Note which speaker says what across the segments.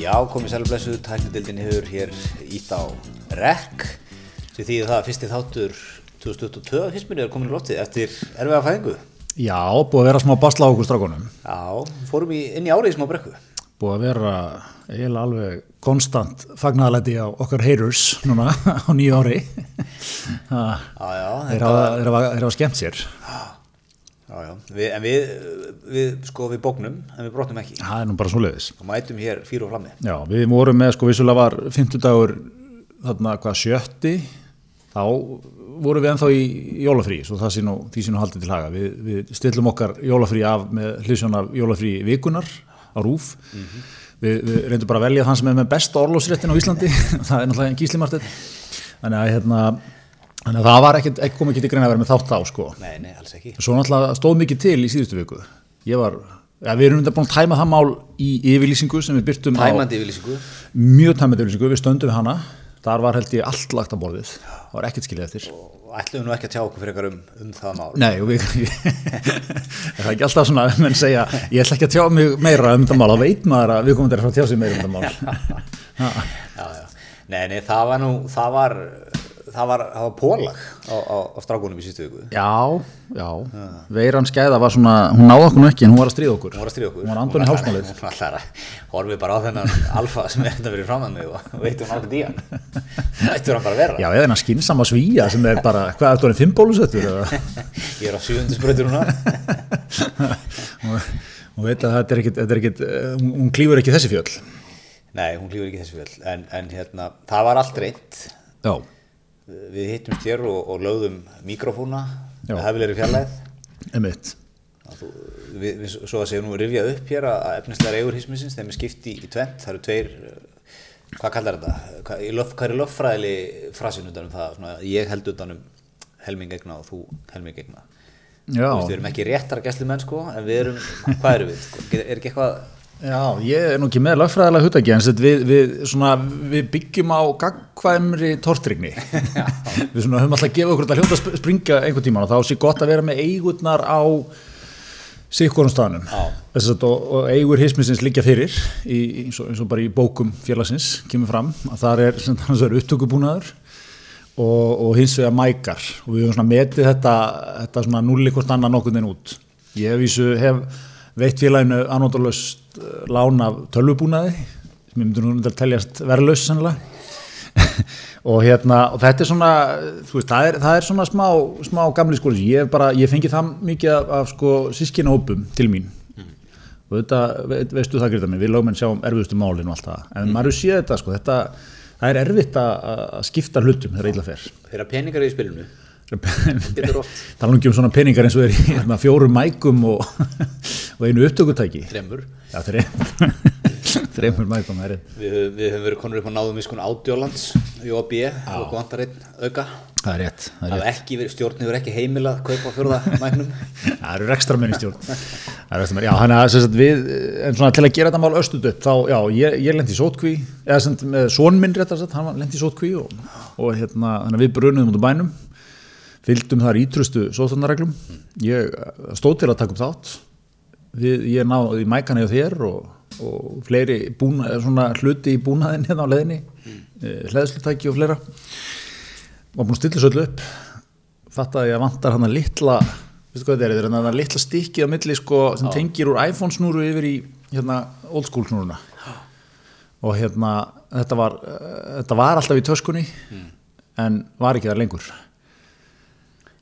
Speaker 1: Já, komið sælblessu, tæknidildin hefur hér ítt á rekk sem því það að fyrsti þáttur 2022 fyrstminni er komin í loftið eftir erfiða fæðingu.
Speaker 2: Já, búið að vera smá basla á okkur strákunum.
Speaker 1: Já, fórum í, inn í árið smá brekku.
Speaker 2: Búið að vera eiginlega alveg konstant fagnæðalæti á okkar haters núna á nýju ári.
Speaker 1: Já, já.
Speaker 2: Þeir hafa skemmt sér.
Speaker 1: Já, já. Við, en við, við, sko, við bóknum, en við brotnum ekki.
Speaker 2: Það er nú bara svo leiðis.
Speaker 1: Og mætum hér fyrir og flammi.
Speaker 2: Já, við vorum með, sko, vissulega var 50 dagur, þarna, hvað, sjötti, þá vorum við ennþá í jólafrí, svo það sé nú, því sé nú haldið til haga. Við, við stillum okkar jólafrí af með hlýsjón af jólafrí vikunar á rúf. Við, við reyndum bara að velja þann sem er með besta orlósréttin á Íslandi, það er náttúrulega en gíslimartið. Þannig að, hérna, þannig að það var ekkert, ekki kom ekki til greina að vera með þátt á, sko.
Speaker 1: Nei, nei, alls ekki.
Speaker 2: Svo náttúrulega stóð mikið til í síðustu viku. Ég var, ja, við erum þetta búin að tæma það mál í yfirlýsingu sem við byrtum
Speaker 1: Tæmandi yfirlýsingu.
Speaker 2: á mjög tæmandi yfirlýsingu, við stöndum við hana. Þar var held ég allt lagt á borðið. Það var ekkert skiljað eftir.
Speaker 1: Og ætlum við nú ekki að tjá okkur fyrir um, um það mál.
Speaker 2: Nei, við, það er ekki alltaf svona að menn segja, ég ætla ekki að tjá mig meira um þetta mál, þá veit maður að við komum til að tjá sig meira um þetta mál.
Speaker 1: Já, já. Nei, nei, það var nú, það var, það var, það var pólag á, á, á strákunum í sístu viku.
Speaker 2: Já, já, veiran skæða var svona, hún náði okkur ekki en hún var að stríða okkur.
Speaker 1: Hún var að stríða okkur.
Speaker 2: Hún var andun í hálsmálið.
Speaker 1: Hún var alltaf, horfið bara á þennan alfa sem er þetta verið fram að mig og veitum hann. Það ættur hann bara að vera.
Speaker 2: Já, eða þennan skynsama svíja sem er bara, hvað er þetta orðin fimmбólusettur eða?
Speaker 1: Ég er á núna.
Speaker 2: og, og veit að þetta er ekkit, þetta er ekkit hún, hún klífur ekki þessi fjöll
Speaker 1: Nei, hún klífur ekki þessu vel. En, en hérna, það var allt reynd.
Speaker 2: já,
Speaker 1: Við hittumst hér og, og lögðum mikrofóna með hefilegri fjarlæð. þú- Við, við, svo að segja nú rifja upp hér að efnislega eigur hismisins þeim er skipti í tvent, það eru tveir eh, hvað kallar þetta? Hvað, í löf, hvað er löffræðili frasin utan um það? Svona, ég held utan um helming egna og þú helming egna
Speaker 2: já,
Speaker 1: Þú veist, við erum ekki réttar gæslumenn sko en við erum, hvað erum við? Sko? Er ekki eitthvað
Speaker 2: já, ég er nú ekki með lagfræðilega hutaki en við, við, svona, við byggjum á gagkvæmri tortrygni við svona höfum alltaf að gefa okkur þetta hljóta að sp- springa einhvern tíman og þá sé gott að vera með eigurnar á sikkorum staðnum. Að, og, og eigur hismisins liggja fyrir í, eins, og, eins og bara í bókum félagsins kemur fram að það er, að upptökubúnaður og, og hins vegar mækar. Og við höfum metið þetta, þetta svona núli hvort annað nokkurn veginn út. Ég hef, hef veitt félaginu anóttalöst lán af tölvubúnaði sem ég myndi nú að teljast verðlaus og hérna og þetta er svona veist, það er, það er svona smá, smá gamli skóli, ég bara, ég fengi það mikið af, af sko sískina hópum til mín. Og þetta, veistu það Greta mig, við lögum en sjáum erfiðustu málinu og allt það, en maður sé þetta sko, þetta, það er erfitt að, skipta hlutum þegar illa fer.
Speaker 1: Þeirra peningar í spilinu?
Speaker 2: Tala um svona peningar eins og er í hérna, fjórum mækum og, og einu upptökutæki þreymur þreymur mækum.
Speaker 1: Við, við höfum verið konur upp á náðum í skon ádjólands í OB og vantar einn auka.
Speaker 2: það er rétt, það er rétt.
Speaker 1: verið, stjórn hefur ekki heimilað að kaupa fjörða mæknum.
Speaker 2: Það eru ekstra menn í stjórn já, sagt, við, en svona til að gera þetta mál östut upp þá, já, ég, ég lendi í sótkví eða sem með són minn rétt að hann lendi í sótkví og, og hérna, við brunuðum út á bænum fylgdum þar ítrustu sóttanarreglum ég eh, stóð til að taka upp þátt. Við, ég náði mækana hjá þér og, og fleiri búna, hluti í búnaðin hérna á leðinni mm. hleðslutæki og fleira. Var búin að stilla svo öllu upp. Ég að vantar hann að litla veistu hvað þetta er, þetta er hann að litla stikki á milli sko, sem tengir úr iPhone snúru yfir í hérna, old school snúruna. Og hérna þetta var, uh, þetta var alltaf í töskunni en var ekki þar lengur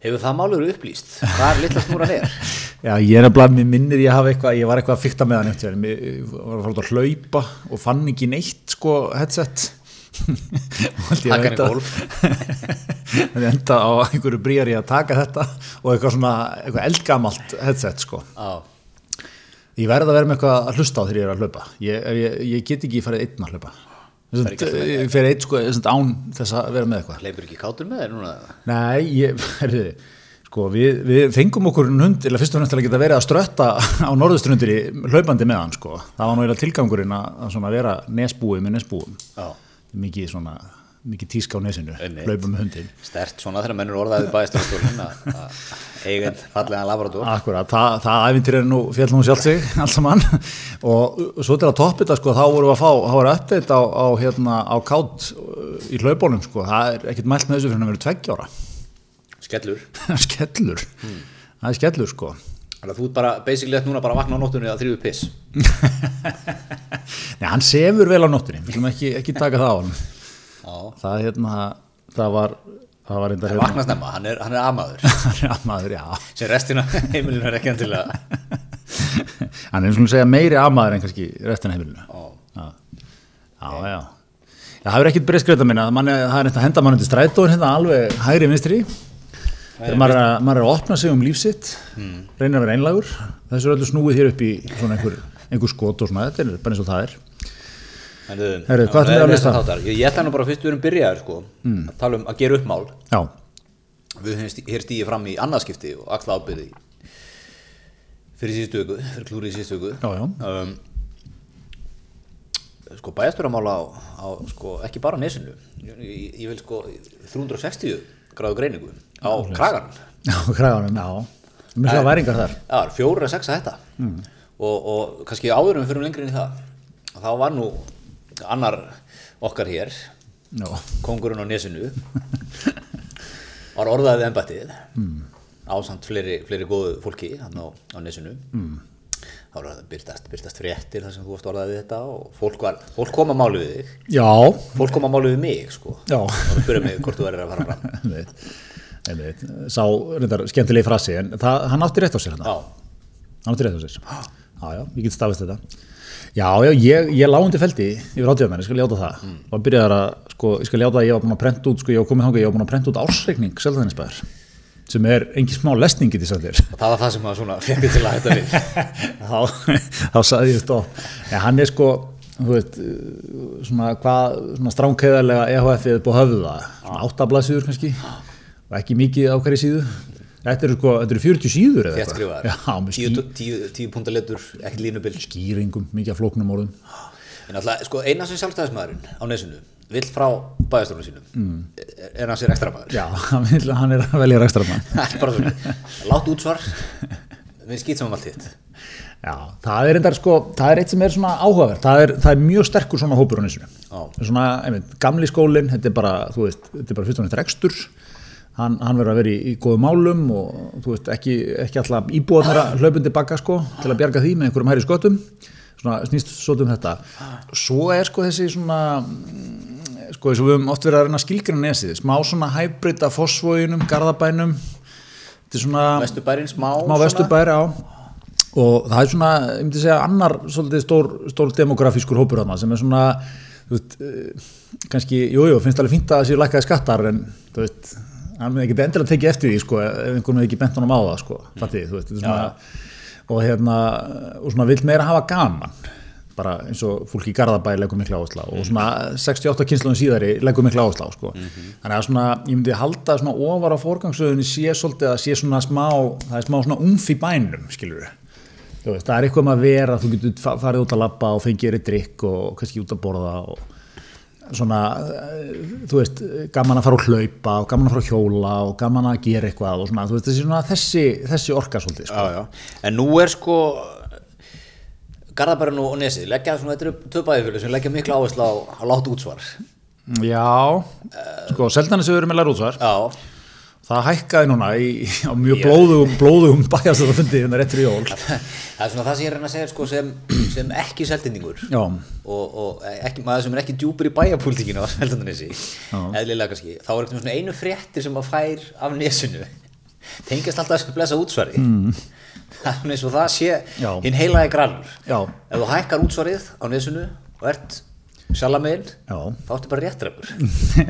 Speaker 1: Hefur það málur upplýst? Hvað litla snúran er?
Speaker 2: Já, ég er nefnilega, mér minnir ég hafa eitthvað, ég var eitthvað að fykta með hann eftir, ég var að fara að hlaupa og fann ekki neitt sko headset
Speaker 1: Taka hann í gólf.
Speaker 2: Það enda á einhverju brýjar í að taka þetta og eitthvað svona, eitthvað eldgamalt headset sko.
Speaker 1: Já,
Speaker 2: Ég verð að vera með eitthvað að hlusta á þegar ég er að hlaupa. Ég, ég, ég get ekki farið einn að hlaupa. Ég fer einn sko, án þess að vera með eitthvað.
Speaker 1: leipur ekki kátur með þér núna?
Speaker 2: Nei, ég, sko, við, við fengum okkur en hund, eða fyrst og fremst til að geta verið að strötta á norðustrundir í hlaupandi með hann, sko. Það var eða tilgangurinn að, að vera nesbúi með nesbúum. Mikið svona, mikið tíska á nesinu, hlaupa með hundin
Speaker 1: Stert svona þegar mennur orðaði bæðistarstólinn að eigin fallega labrador.
Speaker 2: Akkurat, það, það æfintir er nú fjall nú sjálf sig allt saman og svo til að toppa þetta sko, þá vorum við að fá, þá voru update á, á, hérna, á kátt uh, í hlaupónum sko, það er ekkert mælt með þessu fyrir að vera tveggjára
Speaker 1: Skellur.
Speaker 2: skellur, það er skellur sko
Speaker 1: Þannig að þú bara, basically, þetta núna bara vakna á nóttunni að þrjú piss.
Speaker 2: Nei, hann sefur vel á nóttunni, við skulum ekki, ekki taka það á hann. Það, hérna, það var það var reyndar
Speaker 1: Það vakna snemma, hann er, hann er amaður.
Speaker 2: já, maður, já.
Speaker 1: Sem restina heimilinu er ekki endilega.
Speaker 2: hann er svona að segja meiri amaður en kannski restina heimilinu.
Speaker 1: Já.
Speaker 2: já, já, já. Það er ekkit breyskreita minna, mann er, það er eitthvað að henda mann undir strætóin hérna alveg hægri vinstri. Þegar maður er, að, maður er að opna sig um lífsitt reynir að vera einlagur þessu er öllu snúið hér upp í svona einhver, einhver skot og svona, þetta er bara eins og það er
Speaker 1: Herru,
Speaker 2: hvað ætlum við að lista?
Speaker 1: Ég, ætla nú bara fyrst við erum byrjaðir sko, að tala um að gera upp mál.
Speaker 2: já,
Speaker 1: Við hér stíðið fram í annarskipti og axla ábyrði fyrir síðustu viku, fyrir klúrið síðustu
Speaker 2: já,
Speaker 1: Um, sko bæjasturamála á, á sko, ekki bara nesinu, ég, ég, vil sko 360 gráðu greiningu á kragan.
Speaker 2: já, kræðanum, já. Svo væringar þar.
Speaker 1: Já, fjóru að sexa þetta og, og kannski áður en við fyrir lengri í það þá var nú annar okkar hér
Speaker 2: já,
Speaker 1: kongurinn á nesinu var orðaðið embættið mm. ásamt fleiri, fleiri góðu fólki hann á, á nesinu. Mm. þá var það byrtast, byrtast fréttir þar sem þú varst orðaðið þetta og fólk, var, fólk kom að máli við þig.
Speaker 2: Já,
Speaker 1: fólk kom að máli við mig sko. Og spurði mig hvort þú verður að fara fram.
Speaker 2: Einmitt, sá reyndar skemmtilegi frasi en það, hann átti rétt á sér hann hann átti rétt á sér. Já, já, ég get stafist þetta já, já, ég, ég lá undir feldi yfir átíðamenn, ég skal ljáta það. Mm. og byrjaði að, sko, ég skal ljáta að ég var búin að prenta út sko, ég var komið þangað, ég var búin að prenta út ársreikning selðaðinsbæðar sem er engin smá lesning getið þér.
Speaker 1: Og það var það sem að svona fekk til að þetta við.
Speaker 2: Þá, þá sagði ég stopp ja, hann er sko þú veist, uh, svona hvað svona stránkæðarlega EHF-ið búið höfðu það svona áttablasíður kannski og ekki mikið á hverju síðu þetta eru sko, þetta eru 40 síður eða
Speaker 1: tíu,
Speaker 2: ský,
Speaker 1: tíu, tíu púnta letur, ekki línubild
Speaker 2: skýringum, mikið af flóknum orðum.
Speaker 1: En alltaf, sko, eina sem sjálfstæðismæðurinn á nesinu vill frá bæðastofnum sínum mm. er hann sér ekstra maður
Speaker 2: já, hann, er að velja rækstra mann
Speaker 1: það er bara svona, látt útsvar. Við skýt sem um allt hitt.
Speaker 2: Já, það er endar sko, það er eitt sem er svona áhugavert, það er, það er mjög sterkur svona hópur á nesinu.
Speaker 1: Já.
Speaker 2: svona, einmitt, gamli skólinn, þetta er bara þú veist, þetta er bara fyrst og nætt rekstur hann, hann verður að vera í, í góðum málum og þú veist, ekki, ekki alltaf íbúðanara hlaupundi bakka sko, til að bjarga því með einhverjum hæri skötum svona snýst svo um þetta. Svo er sko þessi svona sko eins og við höfum oft verið að reyna að skilgjana nesið, smá svona hybrid af fosfóginum, garðabænum. Þetta er svona
Speaker 1: vesturbærin smá,
Speaker 2: smá vesturbæri á og það er svona, ég myndi segja annar svolítið stór, stór demografískur hópur þarna sem er svona þú veist, eh, kannski, jújú, jú, finnst alveg fínt að það séu lækkaði skattar en þú veist, hann með ekki endilega tekið eftir því sko, ef einhvern veginn ekki bent honum á það sko, fattið, þið, þú veist, þetta er svona og hérna, og svona vill meira hafa gaman bara eins og fólk í Garðabæ leggur mikla áhersla og svona 68 kynsluðum síðari leggur mikla áhersla sko. þannig að svona, ég myndi halda svona ofar á forgangsröðunni sé svolítið að sé svona smá, það er smá svona umf í bænum skilur við það er eitthvað um að vera, þú getur fa- farið út að labba og fengið þér í drikk og kannski út að borða og svona, eh, þú veist, gaman að fara og hlaupa og gaman að fara að hjóla og gaman að gera eitthvað og svona, þú veist, þessi, svona, þessi, þessi orka svolítið, sko.
Speaker 1: já, já. en nú er sko Garðabærin og Nesið leggja svona, þetta eru tvö bæðifjölu sem leggja mikla áherslu á, á látt útsvar
Speaker 2: Já, sko, Seldanis hefur verið með lærútsvar
Speaker 1: já,
Speaker 2: það hækkaði núna í, á mjög blóðugum, blóðugum bæjast þetta fundi hérna réttur í jól.
Speaker 1: Það er svona það sem ég að reyna að segja sko, sem, sem ekki seldindingur
Speaker 2: Já,
Speaker 1: og, og ekki, maður sem er ekki djúpur í bæjapúltíkinu á Seldanesi eðlilega kannski, þá er eitthvað svona einu fréttir sem maður fær af nesinu. Tengjast alltaf þessu blessa útsvari. Mm. svona eins og það sé
Speaker 2: Já.
Speaker 1: hinn heilaði grannur. Ef þú hækkar útsvarið á nesinu og ert sjálfamegin
Speaker 2: Já.
Speaker 1: þá ertu bara réttrefur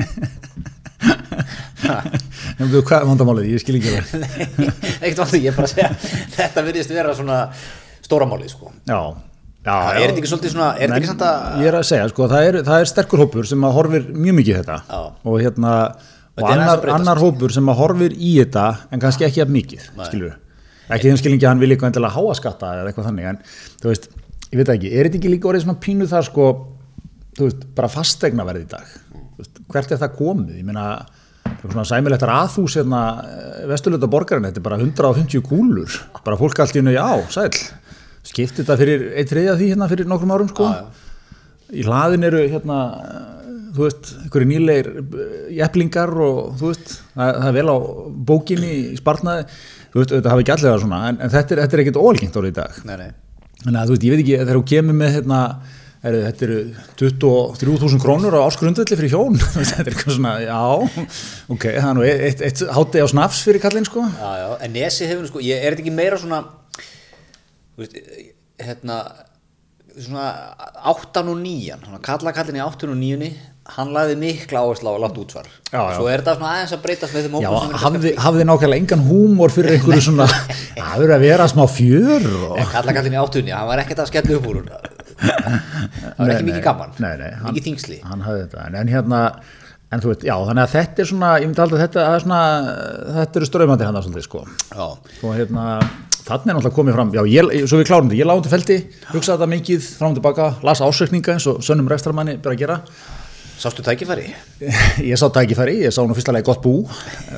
Speaker 2: þú, hvað er vandamálið, ég skil ekki það
Speaker 1: ekkert vandu, ég er bara að segja þetta virðist vera svona stóramálið sko.
Speaker 2: Já, já,
Speaker 1: Það er ekki svolítið svona- er
Speaker 2: Nei,
Speaker 1: að-
Speaker 2: Ég er að segja, sko, það er, það er sterkur hópur sem að horfir mjög mikið þetta.
Speaker 1: Já.
Speaker 2: og hérna og annar, annar hópur sem að horfir í þetta en kannski ekki að mikið, skilur ekki þeim skilningi að hann vil eitthvað endilega háa skatta eða eitthvað þannig, en þú veist ég veit ekki, er þetta ekki líka orðið svona pínu þar sko, þú veist, bara fastegna verði í dag? Þú veist, hvert er það komið, ég meina svona sæmilegt raðhús hérna vesturlöta borgarinn, þetta er bara 150 kúlur, bara fólk allt í hennu, já, sæl skipti þetta fyrir eitt þriðja því hérna fyrir nokkrum árum sko?
Speaker 1: Já, já.
Speaker 2: í hlaðin eru hérna þú veist, einhverju nýleir jeflingar og þú veist það, það er vel á bókinni í spartnaði þú veist, þetta hafi ekki allir það svona en, en þetta er, er ekkert ólgengt orðið í dag.
Speaker 1: Nei, nei.
Speaker 2: þannig að þú veist, ég veit ekki, þegar þú kemur með hérna, er, þetta eru 23.000 krónur á áskrundvelli fyrir hjón þetta er eitthvað svona, já ok, það er nú eitt, eitt, eitt hátti á snafs fyrir kallinn sko
Speaker 1: Já, já, en Nesi hefur sko, ég er ekki meira svona, veist, hérna, svona 8 og 9, svona kallakallin í 8 og 9, hann lagði mikla áherslu á að láta útsvar.
Speaker 2: Já, já.
Speaker 1: Svo er þetta svona aðeins að breytast með þeim
Speaker 2: Já, hafði, hafði nákvæmlega engan húmor fyrir einhverju svona, það verður að vera smá fjör og...
Speaker 1: En kallakallin í 8 og 9, hann var ekkert að skella upp úr hún. Það var ekki mikið gaman,
Speaker 2: nei, nei, hann-
Speaker 1: mikið þingsli.
Speaker 2: hann hafði þetta, en, en hérna en þú veit, já, þannig að þetta er svona ég myndi að þetta, er svona þetta eru ströymandi hann svolítið, sko.
Speaker 1: Já,
Speaker 2: og hérna, þannig er náttúrulega komið fram já, ég, svo við klárum þetta, ég lágum til feldi hugsaði þetta mikið, fram og tilbaka, las ásökninga eins og sönnum rekstramanni ber að gera.
Speaker 1: Sástu tækifæri?
Speaker 2: ég sá tækifæri, ég sá nú fyrsta leið gott bú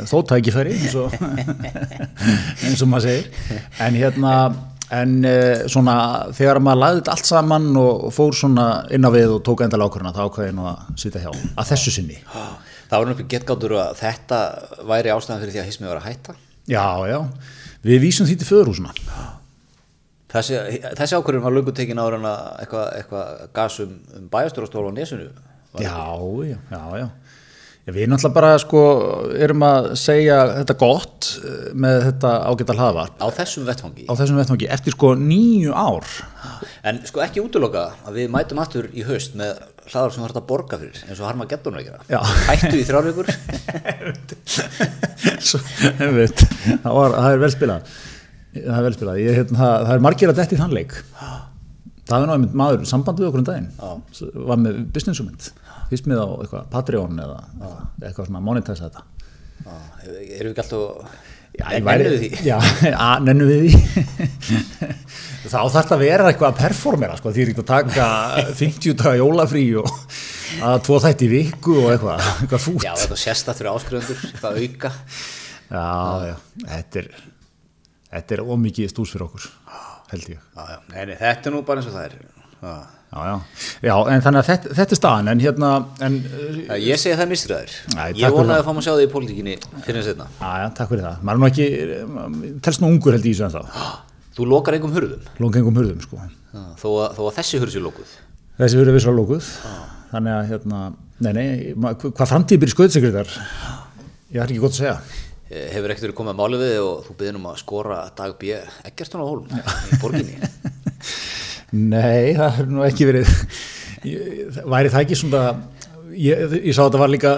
Speaker 2: þó tækifæri eins og, eins og maður segir. En hérna en uh, svona þegar maður þetta allt saman og fór svona inn á við og tók endal ákvörðuna þá ákveði ég nú að sitja hjá að þessu sinni
Speaker 1: Það var náttúrulega getgáttur að þetta væri ástæðan fyrir því að hismið var að hætta.
Speaker 2: já, já, við vísum því til föðurhúsuna
Speaker 1: Þessi, þessi ákvörðun var löngu tekin ára en að eitthvað eitthva gas um, um bæjastjórastól á nesunu.
Speaker 2: Já, já, já Já, við náttúrulega bara sko erum að segja þetta gott eh, með þetta ágæta hlaðvarp
Speaker 1: Á þessum vettfangi.
Speaker 2: á þessum vettfangi eftir sko nýju ár
Speaker 1: En sko ekki útloka að við mætum aftur í haust með hlaðar sem var hægt að borga fyrir eins og Harma að
Speaker 2: Já.
Speaker 1: gera. Hættu í þrjár vikur.
Speaker 2: Svo, einmitt, það, var, það er vel spilað það er vel spilað Ég, hérna, það, það er margir að detti í þann leik það er einmitt maður samband við okkur um daginn.
Speaker 1: Já.
Speaker 2: var með business hugmynd fyrst með á eitthvað Patreon eða eitthvað, eitthvað svona monetize þetta.
Speaker 1: Já, Erum við ekki alltaf...
Speaker 2: Já, væri-
Speaker 1: nennuðu því?
Speaker 2: Já, að, nennu við því. Þá þarf þetta að vera eitthvað að performera sko, því er ekki að taka 50 daga jólafrí og að tvo þætti í viku og eitthvað, eitthvað fút
Speaker 1: Já, þetta sérstætt fyrir áskrifendur, eitthvað auka.
Speaker 2: Já, já, þetta er þetta er ómikið stús fyrir okkur held ég.
Speaker 1: Já, já, nei, nei, þetta er nú bara eins og það er. Já.
Speaker 2: Já, já, já en þannig að þetta, þetta er staðan en hérna, en
Speaker 1: Ég segi það mistur þær.
Speaker 2: Æ, takk
Speaker 1: Ég vonaði
Speaker 2: það.
Speaker 1: að fá maður að sjá þig í pólitíkinni fyrir
Speaker 2: já, já, takk fyrir það. Maður er nú ekki, telst nú ungur held ég en þá
Speaker 1: Þú lokar engum hurðum,
Speaker 2: lóngengum hurðum, sko.
Speaker 1: Þó að, þó að þessi hurð sé lokuð.
Speaker 2: þessi hurðu vissra lókuð þannig að, hérna, nei, nei hvað framtíð byrja sköðsekretar ég har ekki gott að segja
Speaker 1: Hefur ekkert verið komið að máli við og þú byrðin um að skora dag B. Eggertun á hólum? Í borginni.
Speaker 2: Nei, það er nú ekki verið. Ég, væri það ekki svona ég, ég sá að þetta var líka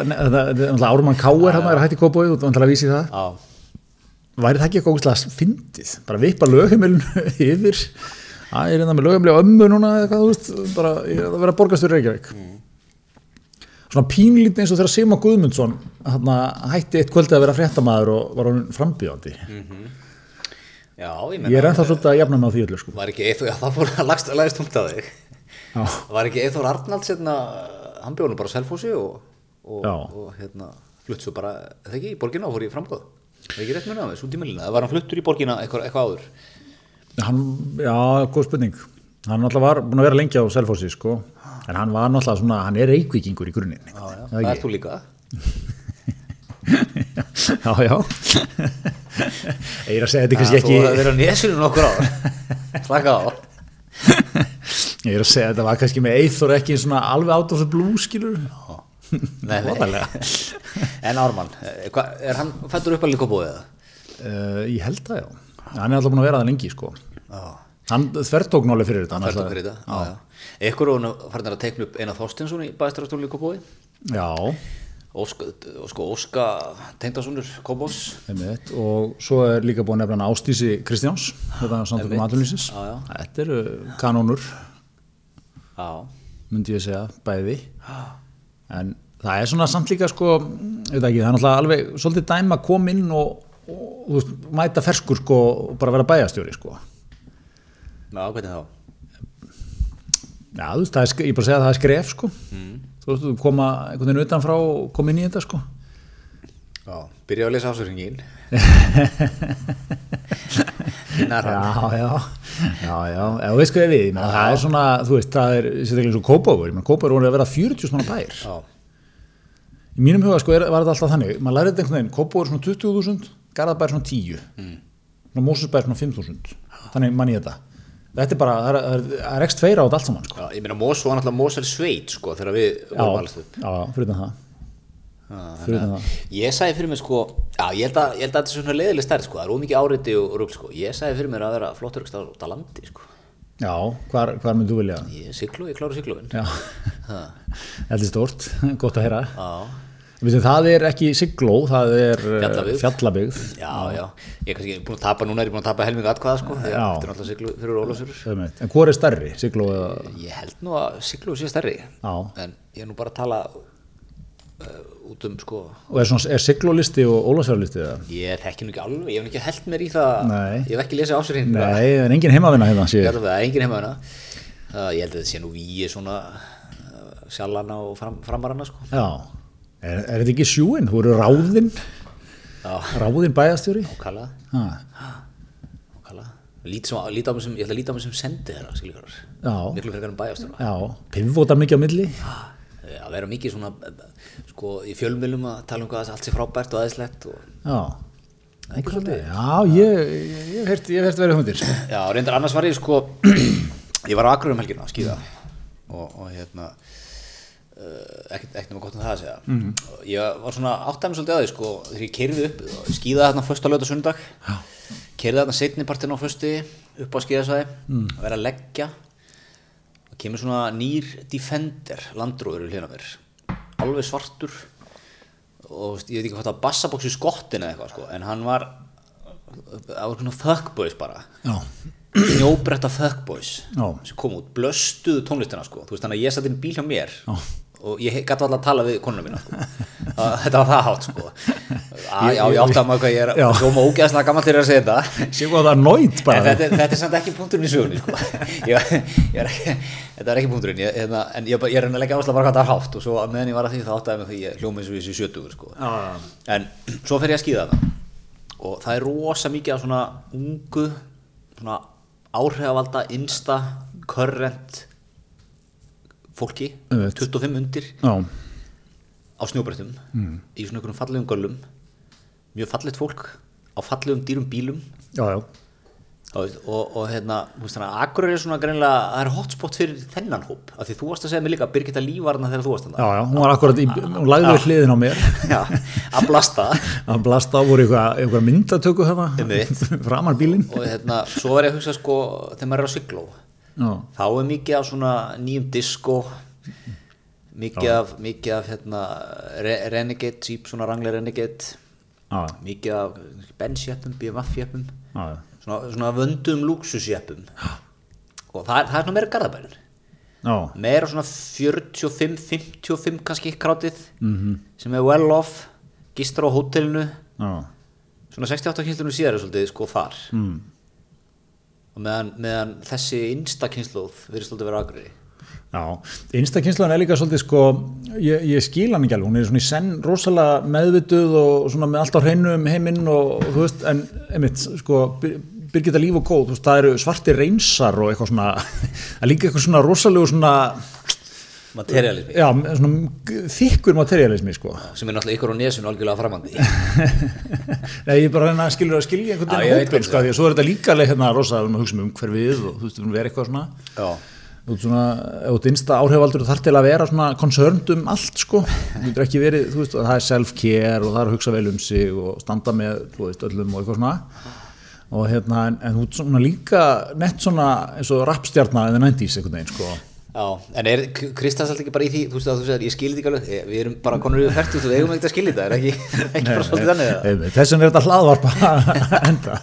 Speaker 2: Árumann Káer hann er hætti kópói og það vísi það.
Speaker 1: Já,
Speaker 2: væri það ekki eitthvað fyndið? Bara vippa lögheimilinu yfir að ég er hérna með lögheimili á ömmu núna eða hvað þú veist, bara ég er að vera borgastur Reykjavík svona pínlítið eins og þegar Sima Guðmundsson hana, hætti eitt kvöldi að vera fréttamaður og var hann frambjóðandi
Speaker 1: já, ég
Speaker 2: ég
Speaker 1: menna.
Speaker 2: er ennþá svolítið að jafna á því öllu sko.
Speaker 1: Var ekki Eithor, já það fór að lagst að lagast tungt að þig.
Speaker 2: Já.
Speaker 1: Var ekki Eithor Arnalds hérna, hann bjóð nú bara á Selfossi og, og, og hérna, flutt svo bara, eða ekki, í borgina og fór í framgóð. Það er ekki rétt munið á þessu út í millina. Það var hann fluttur í borgina eitthvað, eitthvað áður.
Speaker 2: Hann, já, góð spurning hann náttúrulega var búin að vera lengi á Selfossi sko. En hann var náttúrulega svona hann er reykvíkingur í grunninn
Speaker 1: Já, já,
Speaker 2: Já,
Speaker 1: það er
Speaker 2: ekki?
Speaker 1: þú líka.
Speaker 2: já, já ég er að segja þetta kannski
Speaker 1: Þú hefur
Speaker 2: ekki
Speaker 1: verið á nesinu nokkur ár. Slaka á.
Speaker 2: ég er að segja þetta var kannski með Eithor ekki svona alveg out of the blue skilur
Speaker 1: Nei. En Ármann, eh, hva, er hann fættur upp að líka búið það?
Speaker 2: uh, ég held það já hann er alltaf búin að vera það lengi sko
Speaker 1: Já.
Speaker 2: Hann þvertók nálega fyrir þetta
Speaker 1: Hann fættur fyrir þetta. Já, já. Ekkur og hann farin að teikna upp eina Þorstinsson í bæðstrastónu líka búið.
Speaker 2: já,
Speaker 1: Óska, sko, Óska Tengdasonur Kópós.
Speaker 2: einmitt. og svo er líka búin hann Ástísi Kristjáns þetta er samtökum
Speaker 1: já.
Speaker 2: þetta eru kanónur
Speaker 1: Já.
Speaker 2: myndi ég segja, bæði en það er svona samt líka sko, það er náttúrulega alveg svolítið dæma að koma inn og, og, veist, mæta ferskur sko og bara vera bæjastjóri sko
Speaker 1: Já, hvernig þá?
Speaker 2: já, þú veist, er, ég bara segja að það er skref sko. Þú veist, þú koma einhvern veginn utanfrá og koma inn í þetta sko.
Speaker 1: Já, byrja að lesa ásverðingin
Speaker 2: Já, já, já, já, þú veist hvað ég við, meina, það er svona, þú veist, það er, sérstaklega eins og meina, Kópavur voru að vera 40 svona bær.
Speaker 1: Já,
Speaker 2: Í mínum huga, sko, er, var þetta alltaf þannig, maður lærið þetta einhvern veginn, Kópavur svona 20.000, Garðabær svona 10, mm. svona Mósusbær svona 5.000, þannig mann ég þetta. Þetta er bara, það er, er, er ekst feira á þetta allt saman, sko.
Speaker 1: já, ég meina Mós var náttúrulega Mós er sveit sko þegar við vorum alveg upp
Speaker 2: já, fyrir það.
Speaker 1: Að
Speaker 2: það.
Speaker 1: Ég sagði fyrir mig sko, já ég held að, ég held að þetta er svona leiðileg stærð sko, það er ómikið áriði og rugl sko, ég sagði fyrir mér að vera flottur ykkur út á landi sko,
Speaker 2: Já, hvar, hvar myndu þú vilja?
Speaker 1: ég er siglu, ég.
Speaker 2: Já,
Speaker 1: Já,
Speaker 2: þetta er stórt, gott að heyra.
Speaker 1: já,
Speaker 2: það er ekki sigló, það er eh,
Speaker 1: Fjallabyggð.
Speaker 2: fjallabyggð.
Speaker 1: já, já, ég er kannski búin að tapa núna, er ég búin að tapa helmingu atkvæða sko, því að
Speaker 2: Já.
Speaker 1: þetta er náttúrulega siglu fyrir Ólafsfjörður.
Speaker 2: En hvor er stærri, sigló eða?
Speaker 1: Ég held nú að siglu sé stærri,
Speaker 2: Já.
Speaker 1: en ég er nú bara að tala uh, út um sko,
Speaker 2: Og er, er siglólisti og ólafsfjárlisti eða?
Speaker 1: ég þekki nú ekki alveg, ég hef ekki held mér í það,
Speaker 2: Nei.
Speaker 1: ég hef ekki lesið ásverðin.
Speaker 2: Nei, en engin heimavinna hérna sé
Speaker 1: Ég held að það er engin heima hana Ég held að þetta sé nú víi svona uh, sjallana og fram, framarana sko.
Speaker 2: Já, er, er þetta ekki sjúin? Þú eru ráðinn,
Speaker 1: Já,
Speaker 2: ráðinn bæjastjóri?
Speaker 1: ókala,
Speaker 2: Ha,
Speaker 1: ókala Lít, sem, lít á mig sem, Ég ætla að líta á mig sem sendi þeirra
Speaker 2: Já.
Speaker 1: Miklu frekar en bæjastur
Speaker 2: já, pivvotar mikið á milli?
Speaker 1: Að vera mikið svona uh, sko, í fjölmjölum að tala um hvað allt sé frábært og aðeinslegt og...
Speaker 2: Já, já, ég, ég, hef hert verið hundir.
Speaker 1: Já, reyndar annars var ég sko Ég var á Akureyri um helgina að skýða og, og hérna ekkert ekkert nema gott um það að segja.
Speaker 2: Mhm.
Speaker 1: og ég var svona áttæmi svolítið að því sko þegar ég keyrði upp og skýða þarna fyrst á lögða sundag keyrði þarna setni partinn á fyrsti upp á skýðasvæði
Speaker 2: Mm.
Speaker 1: að vera að leggja. Og kemur svona nýr Defender landróður í hlina mér. Alveg svartur. Og ég veit ekki hvað það var bassabóks í skottin eða eitthvað sko en hann var það var svona fuckboys bara.
Speaker 2: Já,
Speaker 1: snjóbretta fuckboys sem kom út, blöstuðu tónlistina sko. þú veist þannig að ég satt inn bíl hjá mér.
Speaker 2: Já.
Speaker 1: Og ég gæti alltaf að tala við konuna mína sko. Að þetta var það hátt sko. að, já, ég átti að maður hvað ég er
Speaker 2: Já.
Speaker 1: hljóma ógeðslega gammal til að segja þetta
Speaker 2: sé hvað það er
Speaker 1: en
Speaker 2: bara.
Speaker 1: þetta, þetta er samt ekki punkturinn í sögunni sko. ég, ég er ekki, þetta er ekki punkturinn ég, hérna, en ég, ég er að reyna að leggja áherslu á bara hvað það er hátt og svo að meðan ég var að því þá áttaði mig því ég hljóma eins og þessi sjötugur sko. En svo fer ég að skýða það og það er rosa mikið af svona ungu svona current fólki,
Speaker 2: Einmitt.
Speaker 1: 25 undir
Speaker 2: Já,
Speaker 1: á snjóbrettum í svona einhverjum fallegum göllum mjög fallegt fólk á fallegum dýrum bílum.
Speaker 2: Já, já.
Speaker 1: Veist, og, og hérna, þú veist þannig að Akureyri er svona greinlega, það er hotspot fyrir þennan hóp af því þú varst að segja mig líka Birgitta Líf var þarna þegar þú varst
Speaker 2: Já,
Speaker 1: þarna.
Speaker 2: Já, hún var akkurat í, hún lagði við hliðin á mér.
Speaker 1: Já, að blasta.
Speaker 2: Að blasta á voru eitthvað, eitthvað myndatöku
Speaker 1: Einmitt.
Speaker 2: framar bílinn.
Speaker 1: Og hérna, svo var ég að hugsa sko þegar maður er á sigló
Speaker 2: Já,
Speaker 1: þá er mikið af svona nýjum disco mikið af, mikið af hérna, re Renegade, Jeep svona Wrangler Renegade.
Speaker 2: Já,
Speaker 1: mikið af
Speaker 2: já, já.
Speaker 1: svona, svona vöndum luxusjeppum og það það er svona meira garðabærin
Speaker 2: já,
Speaker 1: meira svona 45, 55 kannski krátið -hmm. sem er well off gistur á hótelinu.
Speaker 2: Já.
Speaker 1: svona 68 kynnslunum síðar er svolítið sko þar.
Speaker 2: Mm.
Speaker 1: Og meðan, meðan þessi innsta kynnslóð verið svolítið vera agri
Speaker 2: Já, einstakynslaðan er líka svolítið sko, ég, ég skil hann ekki alveg, hún er svona í senn rosalega meðvituð og svona með allt á hreinu um heiminn og þú veist, en einmitt, sko, Bir- Birgitta Líf og Góð, þú veist, það eru svartir reynsar og eitthvað svona, það er líka eitthvað svona rosalegu svona,
Speaker 1: materialismi.
Speaker 2: Já, svona þykkur materialismi, sko.
Speaker 1: sem er náttúrulega ykkur á nesinu algjörlega framandi.
Speaker 2: Nei, ég er bara að reyna að skilja, að skilja einhvern veginn hópin, sko, því að svo er þetta líka alveg hérna rosa, erum að hugsa um umhverfið og þú veist, við erum eitthvað svona,
Speaker 1: já,
Speaker 2: Þú ert svona, ef þú ert innsta áhrifaldur þar til að vera svona concerned um allt sko, þú getur ekki verið, þú veist, það er self-care og það er að hugsa vel um sig og standa með, þú veist, öllum og eitthvað svona. Og hérna, en, en þú líka nett svona eins og rappstjarnar eða 90s einhvern veginn sko
Speaker 1: já, en er Kristans alltaf ekki bara í því þú veist að þú segir, ég skilði ekki alveg eh, við erum bara konur við fært við eigum ekkert að skilja þetta er ekki, ekki bara svolítið þannig eða?
Speaker 2: þess vegna er þetta hlaðvarpa enda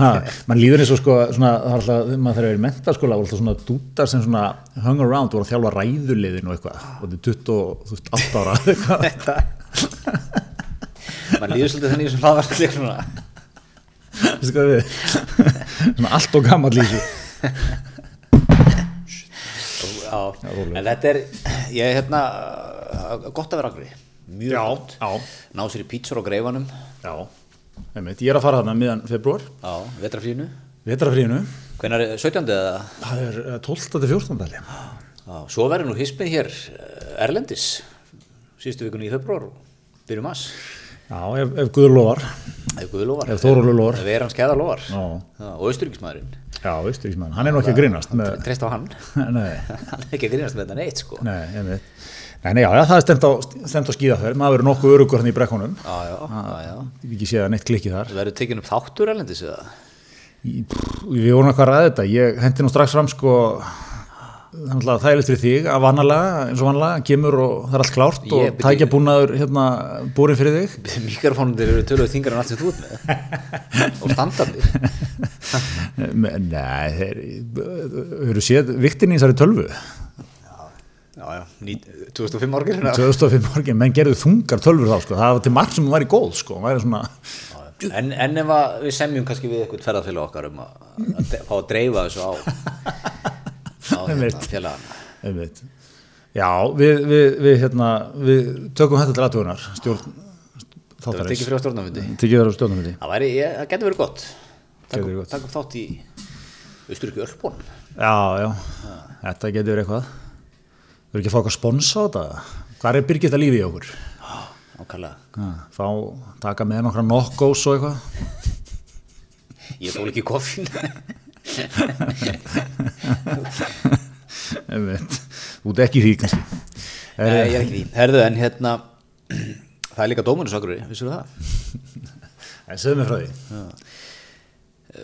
Speaker 2: ha, mann líður eins og sko svona, það er alltaf, maður þegar er í mentaskóla voru alltaf svona dútar sem svona hung around voru að þjálfa ræðuliðin og eitthvað og þetta er 28 ára
Speaker 1: mann líður svolítið þannig sem hlaðvar líka svona
Speaker 2: Veistu hvað við? Svona allt og gammal
Speaker 1: já, en þetta er ég hérna gott að vera agri mjög
Speaker 2: Já,
Speaker 1: gott
Speaker 2: já.
Speaker 1: ná sér í pítsur á greifanum
Speaker 2: Já, ég er að fara þarna miðan februar,
Speaker 1: á vetraflínu
Speaker 2: vetrafríinu,
Speaker 1: hvenær er 17. eða
Speaker 2: það er eh, 12. til 14. dæli.
Speaker 1: á, svo verður nú hismið hér eh, Erlendis síðustu vikunni í februar byrjum mass
Speaker 2: Já, ef, ef Guður lofar,
Speaker 1: ef Guð lofar.
Speaker 2: Ef Þórólur lofar.
Speaker 1: ef er hann skæða lofar.
Speaker 2: Já.
Speaker 1: og austuríkismæðurinn
Speaker 2: Já, maður, hann er nú ekki að grínast með,
Speaker 1: treyst á hann.
Speaker 2: Nei,
Speaker 1: hann er ekki að grínast með þetta neitt sko.
Speaker 2: Nei, einmitt. Nei, nei, já, það er stemt á, á skíðaferð, maður verður nokkuð örugur hann í brekkunum,
Speaker 1: já, já, já, já.
Speaker 2: ég ekki séð að neitt klikki þar.
Speaker 1: Það verður tekinn upp þáttur Erlendis eða?
Speaker 2: Við vorum eitthvað að ræða þetta, ég hendi nú strax fram sko, það er fyrir þig að vanalega, eins og vanalega, kemur og það er allt klárt
Speaker 1: Ég
Speaker 2: og tækja búnaður hérna búrin fyrir þig.
Speaker 1: mikrofónundir eru tölvöð þingar en allt sem þú ert með. Og standandi
Speaker 2: Nei, þeir eru séð viktin í þessari tölvu?
Speaker 1: Já, já, ný, 2005 árgir
Speaker 2: 2005 morgin, menn gerðu þungar tölvur þá sko, það var til marg sem var í góð sko, væri svona,
Speaker 1: en, en ef við semjum kannski við eitthvað ferðarfélag okkar um að, fá að dreifa þessu á á hérna, félagana
Speaker 2: einmitt. Já, við, við, við, hérna, við tökum þetta til aðtugunar stjórn
Speaker 1: það verður tekið fyrir á stjórnarfundi. það getur verið gott. Takk upp þátt í Östuríki Ölbón
Speaker 2: Já, já, þetta getur verið eitthvað. Þú eru ekki að fá eitthvað spons á þetta? Hvað er Birgitta lífið í okkur?
Speaker 1: ákvæmlega
Speaker 2: Ha, fá, taka með nokkra nokkós og eitthvað.
Speaker 1: Ég þól ekki
Speaker 2: Einmitt. Þú ert ekki því kannski.
Speaker 1: Nei, ég er ekki því herðu en hérna það er líka dómunusakur vissur það?
Speaker 2: En segðu mig frá því.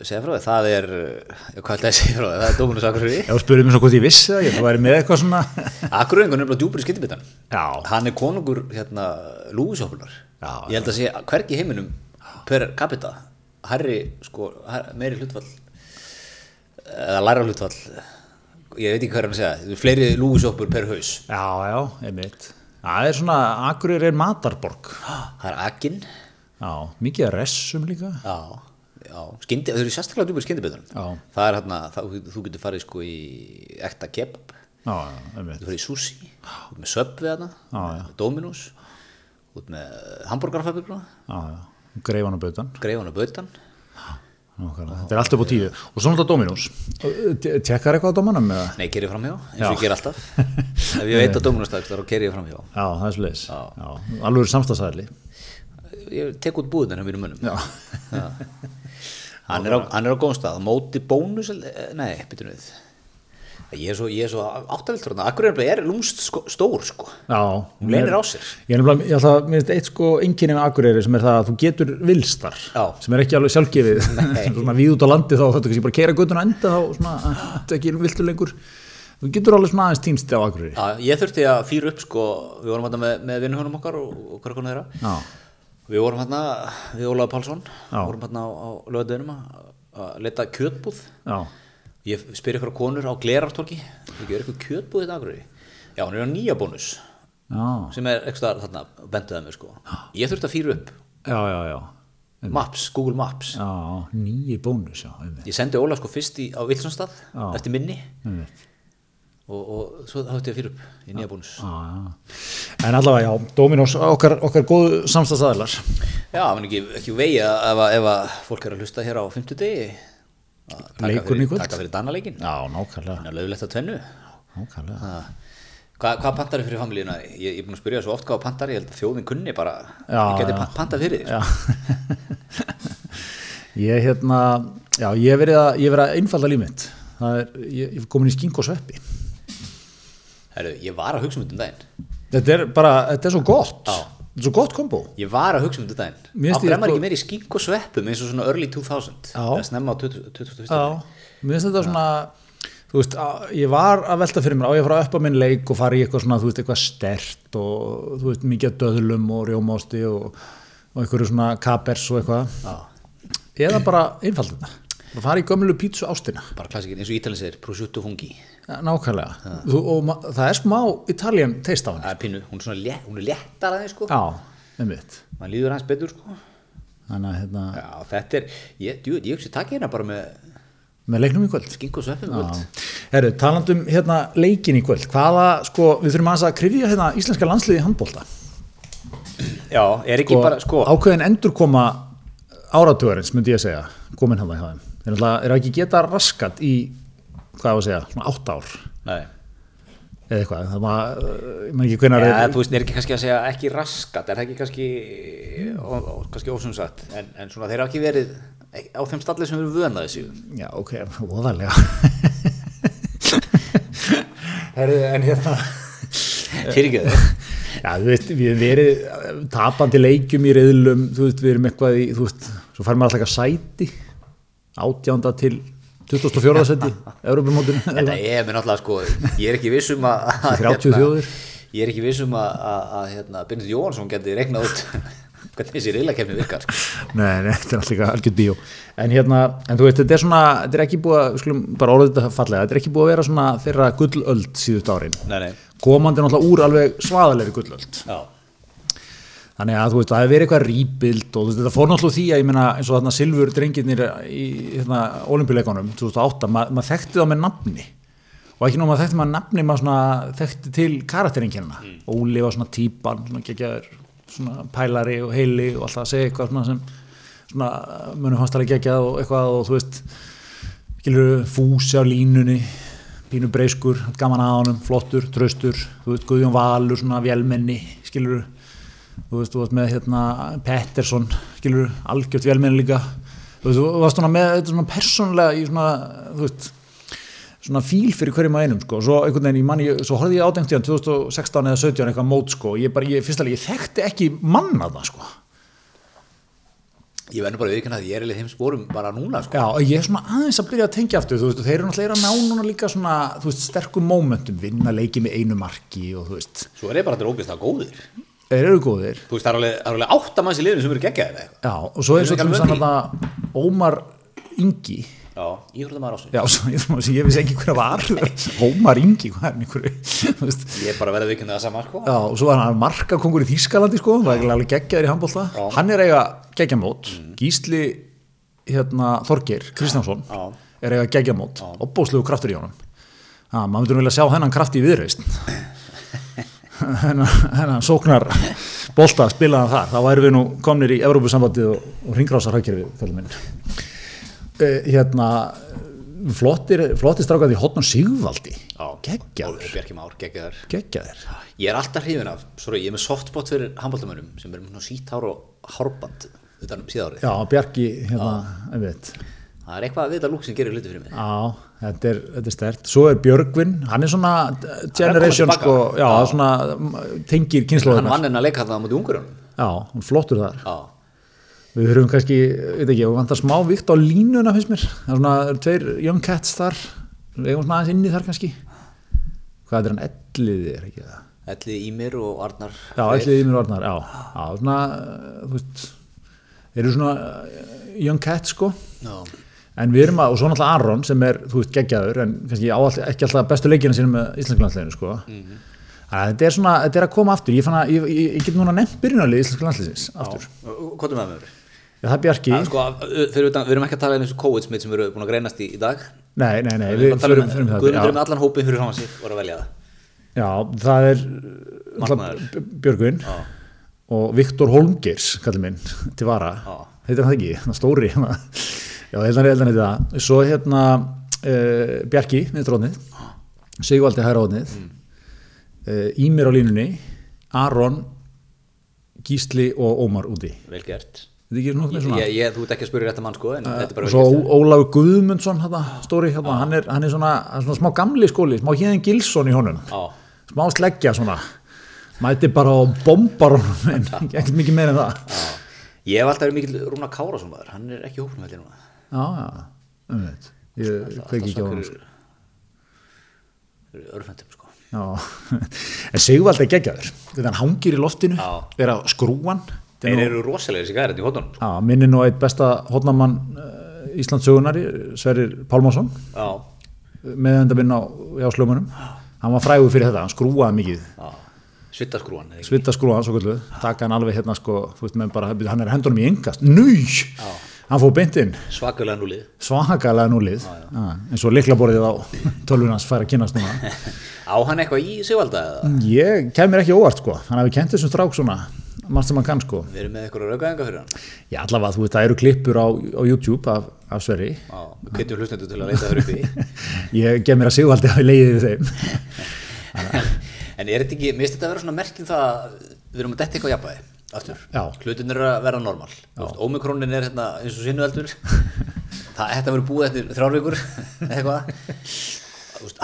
Speaker 1: Segja frá því, það er hvað ætlaði að segja frá því, það er
Speaker 2: Ef þú spurðið mér svo hvort ég vissi það, ég væri með eitthvað svona.
Speaker 1: Akureyringur er nefnilega djúpur í skyttibitan
Speaker 2: Já,
Speaker 1: hann er konungur hérna lúisjópunar
Speaker 2: Já,
Speaker 1: ég held að hvergi í heiminum per capita herri sko meiri hlutfall eða læra hlutfall. Ég veit ekki hvað er hann að segja það eru fleiri lúisjópur per haus.
Speaker 2: Já, já, einmitt. Það er svona, Akureyri er matarborg.
Speaker 1: Það er Akin.
Speaker 2: Já, mikið að ressum líka.
Speaker 1: Já, já, skyndi, þau eru sérstaklega skyttibitan
Speaker 2: Já.
Speaker 1: það er hérna, þú getur farið sko í ekta kebab.
Speaker 2: Já, já, einmitt.
Speaker 1: Þú fyrir í sushi, út með þarna,
Speaker 2: Já, já.
Speaker 1: Dominus, út með hamburgarfabrikuna,
Speaker 2: Já, já, greifan og bautan
Speaker 1: og.
Speaker 2: Þetta er allt upp á tíu Og svo náttúrulega Dominus Tekkar eitthvað á Dominum eða?
Speaker 1: Nei, kerið framhjá, eins
Speaker 2: Já.
Speaker 1: og ég ger alltaf. Ef ég veit að Dominus dags, þá kerið ég framhjá.
Speaker 2: Já, það er.
Speaker 1: Já,
Speaker 2: alveg samstagsæðli
Speaker 1: Ég tek út búðin á mínum munum.
Speaker 2: Já,
Speaker 1: Hann er á, er góðum stað, móti bónus, eh, nei, byttum við. Ég er svo, er svo áttavilt þarna, akkur er lúmst sko, stór, sko.
Speaker 2: já
Speaker 1: Hún leynir á sér.
Speaker 2: Ég er að, mér finnst eitt sko enginni með Akureyri sem er það að þú getur vilstar
Speaker 1: Já.
Speaker 2: sem er ekki alveg sjálfgefið svona víð út á landi þá þetta kannski bara keira göttuna enda þá svona, þetta er ekki viltur lengur þú getur alveg svona aðeins týnst á Akureyri
Speaker 1: Já, ég þurfti að fýra upp, sko, við vorum hérna með, með vinnuhunum okkar og, og hver konar þeirra.
Speaker 2: Já,
Speaker 1: Við vorum hérna, við Ólaður Pálsson, vorum hérna á, á að, að leta kjötbúð.
Speaker 2: já,
Speaker 1: Ég spyr ykkur konur á Glerartorki, ekki er kjötbúð þetta agrui? Já, hún er á nýja bónus,
Speaker 2: já,
Speaker 1: sem er eitthvað þarna, bentuðað mig sko. Ég þurfti að fýra upp
Speaker 2: já, já, já.
Speaker 1: Maps, Google Maps.
Speaker 2: Já, nýji bónus, já.
Speaker 1: Ég sendi Óla sko fyrst í, á Vilsonstað,
Speaker 2: Já.
Speaker 1: eftir minni, og, og svo þá þurfti ég að fýra upp í nýja bónus.
Speaker 2: Já, já. En allavega, já, Dominos, okkar, okkar góðu samstagsæðlar.
Speaker 1: Já, menn ekki, ekki vegi ef, að- fólk er að hlusta hér á fimmtudegi, að fyrir,
Speaker 2: kvöld.
Speaker 1: taka fyrir Danaleikin.
Speaker 2: Já, nákvæmlega,
Speaker 1: lögulegt að tvennu.
Speaker 2: nákvæmlega.
Speaker 1: Ha. Hvað, pantar fyrir familíuna? Ég, er búin að spyrja svo oft hvað pantar, ég held að þjóðin kunni bara, ég geti
Speaker 2: já.
Speaker 1: pa- pantað fyrir
Speaker 2: ég, hérna, já, ég hef verið að, að einfalda límitt. Það er, ég, ég hef komin í skink og sveppi.
Speaker 1: Herru, ég var að hugsa um þetta um daginn.
Speaker 2: Þetta er bara, þetta er svo gott.
Speaker 1: Já.
Speaker 2: Þetta er svo gott kombo.
Speaker 1: Ég var að hugsa um þetta daginn. Er maður
Speaker 2: sko-
Speaker 1: ekki meir í skink og sveppum eins og svona early 2000.
Speaker 2: Já.
Speaker 1: Eða snemma á 20 2001.
Speaker 2: Já, mér finnst þetta svona, þú veist, ég var að velta fyrir mér á ég að fara upp á minn leik og fara í eitthvað svona, þú veist, eitthvað stert og þú veist, mikið döðlum og rjómásti og, og einhverju svona kapers og eitthvað. Eða bara einfalda þetta. Bara fara í gömlu pítsu ástina.
Speaker 1: Bara klassikinn eins og Ítalinn segir, prosciutto fungi.
Speaker 2: Ja, nákvæmlega. Þú, og það er smá Italian teist á henni.
Speaker 1: Það er pinnu, hún er svona létt, hún er léttar aðeins sko.
Speaker 2: Já, einmitt.
Speaker 1: Man líður hans betur sko.
Speaker 2: Þannig að hérna,
Speaker 1: Já, þetta er, ég, djú, ég hugsi takk hérna bara með
Speaker 2: með leiknum í kvöld.
Speaker 1: skink og sveppum. kvöld.
Speaker 2: Já. Herru, talandum hérna leikin í kvöld, hvaða, sko, við þurfum að krifja hérna íslenska landsliði í handbólta.
Speaker 1: Já, er ekki bara, sko,
Speaker 2: ákveðin endurkoma áratugurins, myndi ég að segja, komin hann það hjá þeim. Þeir eru ekki geta raskat í, hvað var að segja, svona átt ár
Speaker 1: nei.
Speaker 2: eða eitthvað, það var, ég maður ekki hvenar
Speaker 1: Ja,
Speaker 2: er,
Speaker 1: þú veist, er ekki kannski að segja ekki raskat, er það ekki kannski, ó, ó, kannski ósumsagt, en, en svona þeir hafa ekki verið á þeim stalli sem við erum vönaði síðan.
Speaker 2: já, ok, óðarlega. Herru, en hérna,
Speaker 1: Fyrir ekki þau?
Speaker 2: já, þú veist, við erum uh, tapandi leikjum í reyðlum, þú veist, við erum eitthvað í, þú veist, svo fær maður alltaf eitthvað sæti, átjánda til 24. seti, Európumótinu.
Speaker 1: Þetta er mér náttúrulega sko, ég er ekki viss um að að,
Speaker 2: 30 þjóðir.
Speaker 1: Ég er ekki viss um að, að, að hérna, Benedikt Jóhansson geti regnað út hvernig þessi reylakefni virkar sko.
Speaker 2: Nei, nei, þetta er alltaf algjör bíó en hérna, en þú veist, þetta er svona þetta er ekki búið að, við skulum bara orðið þetta fallega þetta er ekki búið að vera svona þeirra gullöld síðust árin,
Speaker 1: Nei, nei,
Speaker 2: komandi náttúrulega úr alveg svaðalegri gullöld
Speaker 1: já,
Speaker 2: þannig að þú veist, það hefur verið eitthvað rýpild og þú veist, þetta fór náttúrulega úr því að ég meina eins og þarna Silfur drengirnir í hérna, olimpíuleikunum 2008, ma maður þekkti þá með nafni. Og ekki nú maður þekkti maður nafni maður svona þekkti til karakterinkjörna mm. Óli var svona típan, svona geggjaður svona pælari og heili og alltaf að segja eitthvað svona sem svona munum fannst alveg geggjað og eitthvað og þú veist skilur fúsi á línunni pínu breyskur, gaman að honum, flottur, tröstur, þú veist, Guðjón Valur, svona vélmenni, skilur þú veist, þú veist með hérna Pettersson, skilur, algjört vélmenni líka, þú veist, þú varst með þetta svona persónlega í svona, þú veist, svona fíl fyrir hverjum að einum, sko, og svo einhvern veginn, ég manni, svo horfði ég ádengt í hann 2016 eða 17 eitthvað mót, sko, ég bara, ég, fyrst alveg, ég þekkti ekki manna það, sko,
Speaker 1: ég verður bara viðkynna að ég er eiginlega þeim spórum bara núna sko.
Speaker 2: Já, ég er svona aðeins að byrja að tengja aftur, veist, þeir eru náttúrulega að ná núna líka svona, veist, sterkum mómentum, vinna leiki með einu marki og þú veist,
Speaker 1: Svo er ég bara allir ógeðst að góðir
Speaker 2: þeir eru góðir.
Speaker 1: Þú veist, það er alveg, það er alveg átta manns í liðinu sem eru eitthvað?
Speaker 2: Já, og svo er svo
Speaker 1: eru
Speaker 2: til
Speaker 1: ekki
Speaker 2: þess
Speaker 1: alveg
Speaker 2: að Ómar Ingi,
Speaker 1: Já, íhjörðum maður ásinn
Speaker 2: já, svo ég, ég, ég vissi ekki hver að var, Ómar Ingi, hvað er veist,
Speaker 1: Ég er bara verið að viðkynna það sama sko.
Speaker 2: Já, og svo var hann markakongur í Þýskalandi, sko, það er alveg geggjaður í handbólta, hann er eiga geggjamót, Gísli, hérna, Þorgeir, Kristjánsson,
Speaker 1: Já.
Speaker 2: er eiga geggjamót, opbóðslegu kraftur í honum, maður myndur vilja sjá þennan kraft í viðreist hennan, sóknar bolta spilaðan þar, þá væri við nú komnir í Evrópusambandið og, og fölum minn. Uh, hérna flottir, flottir strákað í Hotnum Sigvaldi. Geggjaður,
Speaker 1: geggjaður Ég er alltaf hrifin af, sorry, ég er með softspot fyrir handbóltamönnum sem er með hár og hárband utan um síðárið.
Speaker 2: Já, Bjarki, hérna, einmitt.
Speaker 1: Það er eitthvað að vita lúk sem gerir hluti fyrir mig.
Speaker 2: Já, þetta er, þetta er stert. Svo er Björgvin, hann er svona generation,
Speaker 1: tilbaka.
Speaker 2: sko, já,
Speaker 1: Já.
Speaker 2: svona tengir
Speaker 1: Hann
Speaker 2: kynnslóðunar.
Speaker 1: vann henn að leika það á múti ungurunum
Speaker 2: Já, hann flottur þar.
Speaker 1: Já,
Speaker 2: Við þurfum kannski, veit ekki, við vantar smá vikt á línuna, finnst mér. Það er svona, tveir young cats þar, við eigum svona aðeins inni þar kannski. Hvað er hann, elliði er ekki það?
Speaker 1: Elli Ímir og Arnar
Speaker 2: Já,
Speaker 1: Freyr.
Speaker 2: elliði mér orðnar, já. Já, svona, þú veist, eru svona young cats, sko.
Speaker 1: Já,
Speaker 2: En við erum að, og svo náttúrulega Aron sem er, þú veist, geggjaður, en kannski all, ekki alltaf bestu leikina sínum með Íslandslandsleginu, sko.
Speaker 1: Mhm.
Speaker 2: Þannig að þetta er svona, þetta er að koma aftur. Ég, fann að, ég, ég, ég get núna nefnt byrjunarlið Íslandslandslegsins aftur.
Speaker 1: hvað er með mér?
Speaker 2: Já, það er Bjarki.
Speaker 1: Ja, sko, fyrir utan, við erum ekki að tala um þessu COVID-smitt sem við erum búin að greinast í, í dag
Speaker 2: Nei, nei, nei,
Speaker 1: Við
Speaker 2: við
Speaker 1: erum að tala
Speaker 2: förum,
Speaker 1: um
Speaker 2: það.
Speaker 1: Guðmundur er með allan hópin fyrir og er að velja það
Speaker 2: Já, það er
Speaker 1: Markmaður.
Speaker 2: náttúrulega B- Björgvin
Speaker 1: Já.
Speaker 2: og Viktor Holmgeirs, kallir minn, til vara. Heitir hann það ekki, hann stóri. hérna. Já, heldan er það. Svo hérna uh, Bjarki, minnst rótnið, Sigvaldi hæra rótnið,
Speaker 1: Mm.
Speaker 2: uh, Ímir á línunni, Aron, Gísli og Ómar úti.
Speaker 1: Vel gert.
Speaker 2: Er
Speaker 1: ég, ég, Þú ert ekki að spyrja rétta mann sko vel
Speaker 2: svo
Speaker 1: gert.
Speaker 2: Ó- Ólafur Guðmundsson hérna, stóri, hérna, hann, er, hann er svona, svona smá gamli skóli, smá hérðin Gilsson í honum.
Speaker 1: Já,
Speaker 2: smá sleggja svona. Mæti bara og bombar ekkert mikið meira en það.
Speaker 1: Já Ég hef alltaf verið mikil Rúna Kárasson Hann er ekki í hópnum heldur núna
Speaker 2: já, já, um veit ég kveiki ekki á honum sko.
Speaker 1: Örfendum sko.
Speaker 2: Já. en Sigvald er geggjaður. Þegar hann hangir í loftinu er að skrúan.
Speaker 1: Þeir eru rosalegir þessi gæri í hóttunum sko.
Speaker 2: já, minni nú eitt besta hodnamann uh, Íslandsugunari, Sverrir Pálmarsson með enda minn á jáslömanum hann var frægur fyrir þetta, hann skrúaði mikið.
Speaker 1: Já. Svittaskrúan eða ekki?
Speaker 2: svita skrúan svo kvöldu taka hann alveg hérna sko, þú veist með bara hann er hendunum í engast, nýj hann fór beintinn
Speaker 1: svakalega núlið
Speaker 2: svakalega núlið ah, eins og liklaborðið á tölvunans fær að kynast núna.
Speaker 1: Á hann eitthvað í sigvalda eða?
Speaker 2: Ég kemur ekki óvart sko. Hann hafi kent þessum strák svona margt sem hann kann sko.
Speaker 1: Við erum með eitthvað raukaðinga fyrir hann.
Speaker 2: Já allavega þú veit það eru klippur á, á YouTube af, af Sverri.
Speaker 1: Kveitjum hlustendur til að leita þar uppi
Speaker 2: ég gef mér að Sigvaldi leiðið við þeim.
Speaker 1: En er þetta ekki, mér finnst þetta að vera svona merkin það að við erum að detta eitthvað jafnvægi aftur, hlutin er að vera normal. Ómikronin er hérna eins og sinnueldur það þetta verður búið eftir þrjárvíkur eitthvað.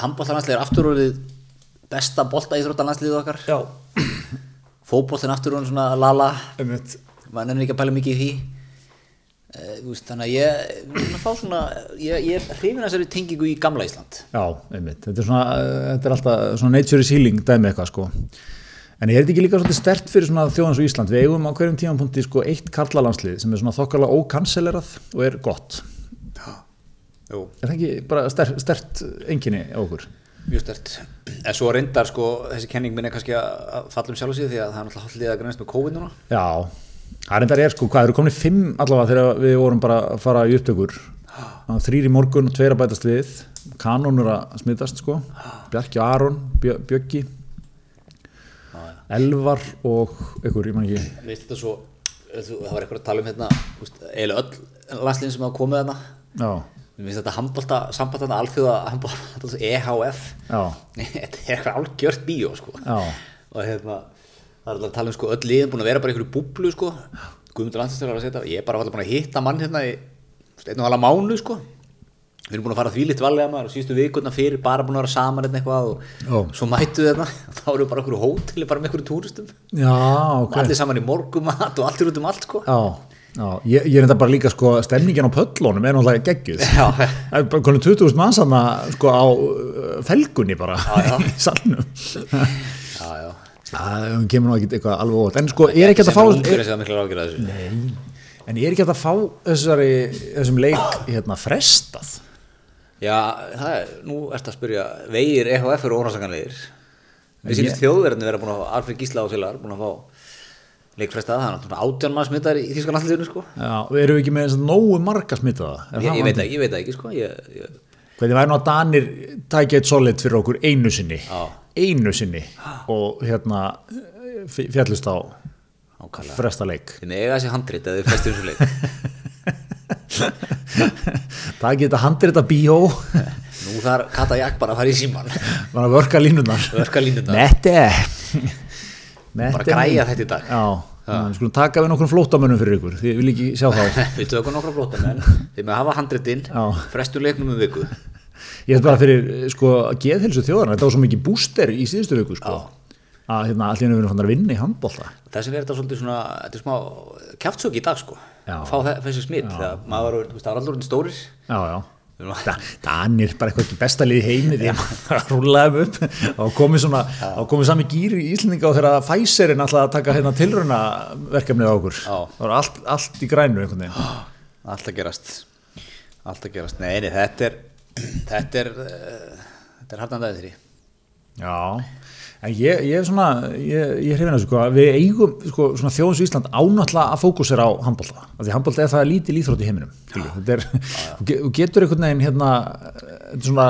Speaker 1: Handbóltalanslega er aftur orðið besta bolta í þróttalandsliðu okkar.
Speaker 2: Já.
Speaker 1: Fótboltin aftur orðið svona lala. Maður nefnir ekki að pæla mikið í því. E, veist, þannig að ég, að svona, ég, ég hrifin að þessari tengingu í gamla Ísland.
Speaker 2: Já, einmitt, þetta er, svona, uh, þetta er alltaf svona nature is healing dæmi eitthvað sko en er þetta ekki líka svolítið stert fyrir svona þjóðans og Ísland? Við eigum á hverjum tímanpunkti sko eitt karlalandslið sem er svona þokkala ókanselerað og er gott.
Speaker 1: Jú.
Speaker 2: er það ekki bara stert, stert enginni á okkur?
Speaker 1: Mjög stert. En svo reyndar sko þessi kenning minn er kannski að falla um sjálf og síðu því að það er náttúrulega haldið að grænast með COVID núna.
Speaker 2: Já, það enda er sko, hvað eru komin fimm allavega þegar við vorum bara að fara í upptökur. Þrýr í morgun og tveir að bætast við. Kanon er að smittast sko. Bjarki og Aron, Bjö, Bjöggi Elvar og ykkur, ég man ekki
Speaker 1: Mér finnst þetta svo, þú- það var eitthvað að tala um hérna, eiginlega öll landslinn sem hafa komið þarna.
Speaker 2: Já,
Speaker 1: Mér finnst þetta handbólta, samband þarna alþjóða handbólta, EHF. þetta er eitthvað algjört bíó sko.
Speaker 2: já
Speaker 1: Og hérna, það er að tala um sko öll liðin búin að vera bara einhverju búblu sko. Guðmundur Landslæstur var að setja, ég er bara að hitta mann hérna í einn og halva mánu sko. Við erum búin að fara því litt valega maður og síðustu vikurna fyrir bara búin að vera saman hérna eitthvað og
Speaker 2: Já.
Speaker 1: svo mættu þarna. Þá erum við bara okkur hóteli bara með okkur túristum.
Speaker 2: Já, ok.
Speaker 1: Allir saman í morgumat og allir út um allt sko.
Speaker 2: Já, já, ég, ég er enda bara líka sko stemningin á pöllunum er náttúrulega geggjuð. Það er konum 20.000 manns hann sko á uh, felgunni bara
Speaker 1: Já, já.
Speaker 2: í salnum.
Speaker 1: Já, já.
Speaker 2: Það kemur nú ekki eitthvað alveg óvart. En sko er ekki að fá
Speaker 1: sem er
Speaker 2: en er ekki að fá þessari, þessum leik hérna frestað
Speaker 1: já, það er, nú ertu að spyrja vegir EHF eru ónásakanlegir við sínist þjóðverðin vera búin að Alfred Gísla og Silar búin að fá leikfrestað, það er náttúrulega átján maður smittar í þýskan alliðinu sko.
Speaker 2: Já, erum við ekki með að nógu marga smittaða
Speaker 1: ég,
Speaker 2: það
Speaker 1: ég, veit ekki, ég veit það ekki sko ég, ég,
Speaker 2: Hvernig væri nú að Danir tækja eitt solid fyrir okkur einu sinni?
Speaker 1: Já.
Speaker 2: einu sinni. Og hérna f- fjallist á fresta leik.
Speaker 1: Með eiga þessi handrit eða þið frestir þessu leik
Speaker 2: það geta handir þetta bíó.
Speaker 1: Nú þarf Kata Jakk bara að fara í síman
Speaker 2: bara að vörka línunar
Speaker 1: Vörka línurnar.
Speaker 2: Mette Mette
Speaker 1: bara græja þetta í dag.
Speaker 2: Að skulum taka við nokkrum flótamönnum fyrir ykkur. Því ég vil ekki sjá þá.
Speaker 1: Við tökum nokkra blóta menn þið með að hafa handritinn
Speaker 2: Já.
Speaker 1: frestur leiknum um viku.
Speaker 2: Ég hef bara fyrir sko geðhilsu þjóðarna þetta var svo mikið búster í síðustu viku sko. Að hérna allir einu verið að vinna í handbólta
Speaker 1: þess vegna er þetta svolítið svona þetta er smá kjaftsök í dag sko. Að fá þe- þessi smitt það var erum að-
Speaker 2: Da, Danir bara eitthvað ekki besta lið í heimi því að rúlaðum upp. Og komið komið sami gýr í Íslandinga og þegar Pfizerinn alltaf að taka hérna tilrauna verkefnið á okkur. Það var allt, allt í grænu
Speaker 1: allt að gerast. Allt að gerast, nei, nei, þetta er þetta er uh, er hardan dagið þrý
Speaker 2: Já, en ég, ég er svona ég, ég er hrifin að sko, við eigum sko, svona þjóðins Ísland ánáttúrulega að fókusera á handbólta, því handbólta er það lítil íþrótt í heiminum, þetta er þú ge- þú getur einhvern veginn hérna er svona,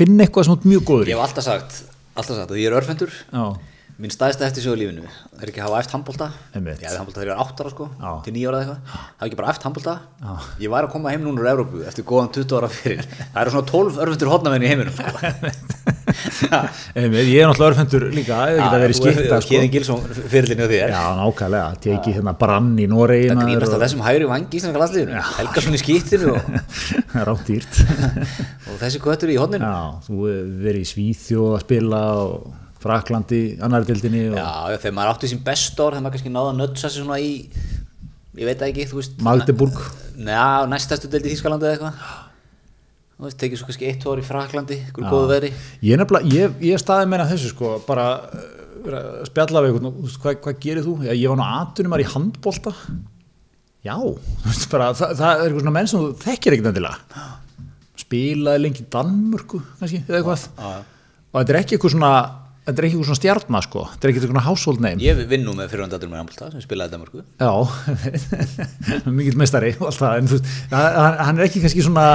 Speaker 2: finna eitthvað ert mjög góður í.
Speaker 1: Ég hef alltaf sagt, alltaf sagt að ég er örfendur
Speaker 2: Já,
Speaker 1: minn staðista eftir sjóðu lífinu. Það er ekki að hafa eftir handbólta
Speaker 2: Einmitt.
Speaker 1: ég hefði handbólta þegar ég var 8 ára sko.
Speaker 2: Já.
Speaker 1: til 9 ára eða eitthvað, það er ekki bara eftir handbólta ég var að koma heim núna úr Evrópu eftir góðan 20 ára fyrir það eru svona 12 örfendur hotnamenn í heiminum sko.
Speaker 2: Ég er náttúrulega örfendur líka, það geta verið skipta sko.
Speaker 1: Kíðin Gilsson fyrirlinni á þér.
Speaker 2: Já, nákvæmlega, teki hérna brann í Noregi
Speaker 1: það grínast að þessum hægri vangi í Íslandska landsliðinu. Helgason í
Speaker 2: Fraklandi, annar dildinni og
Speaker 1: Já, þegar maður átti sín best ár þegar maður kannski náða að nötsa sig svona í ég veit ekki, þú veist
Speaker 2: Magdeburg.
Speaker 1: Já, næstastu deild í Þískalandi eða eitthvað. Þú veist, tekið svo kannski eitt ár í Fraklandi ykkur góðu veri.
Speaker 2: Ég ég, ég staðið meina þessu sko, bara uh, spjalla við veist, hvað, hvað gerir þú? Já, ég var nú aðtunumar í handbolta. Já, þú veist, bara, það, það er eitthvað svona menn sem þú þekkir ekkert endilega. Spilaði lengi Danmörku, kannski, eða eitthvað. Og þetta er ekki eitthvað svona, þetta er ekki svona stjarnar sko. Þetta er ekki eitthvað household name.
Speaker 1: Ég vinn nú með fyrirvandadur með Hambolta sem spilaði Danmarku
Speaker 2: Já, mikill meistari og allt það, en þú veist, hann er ekki kannski svona,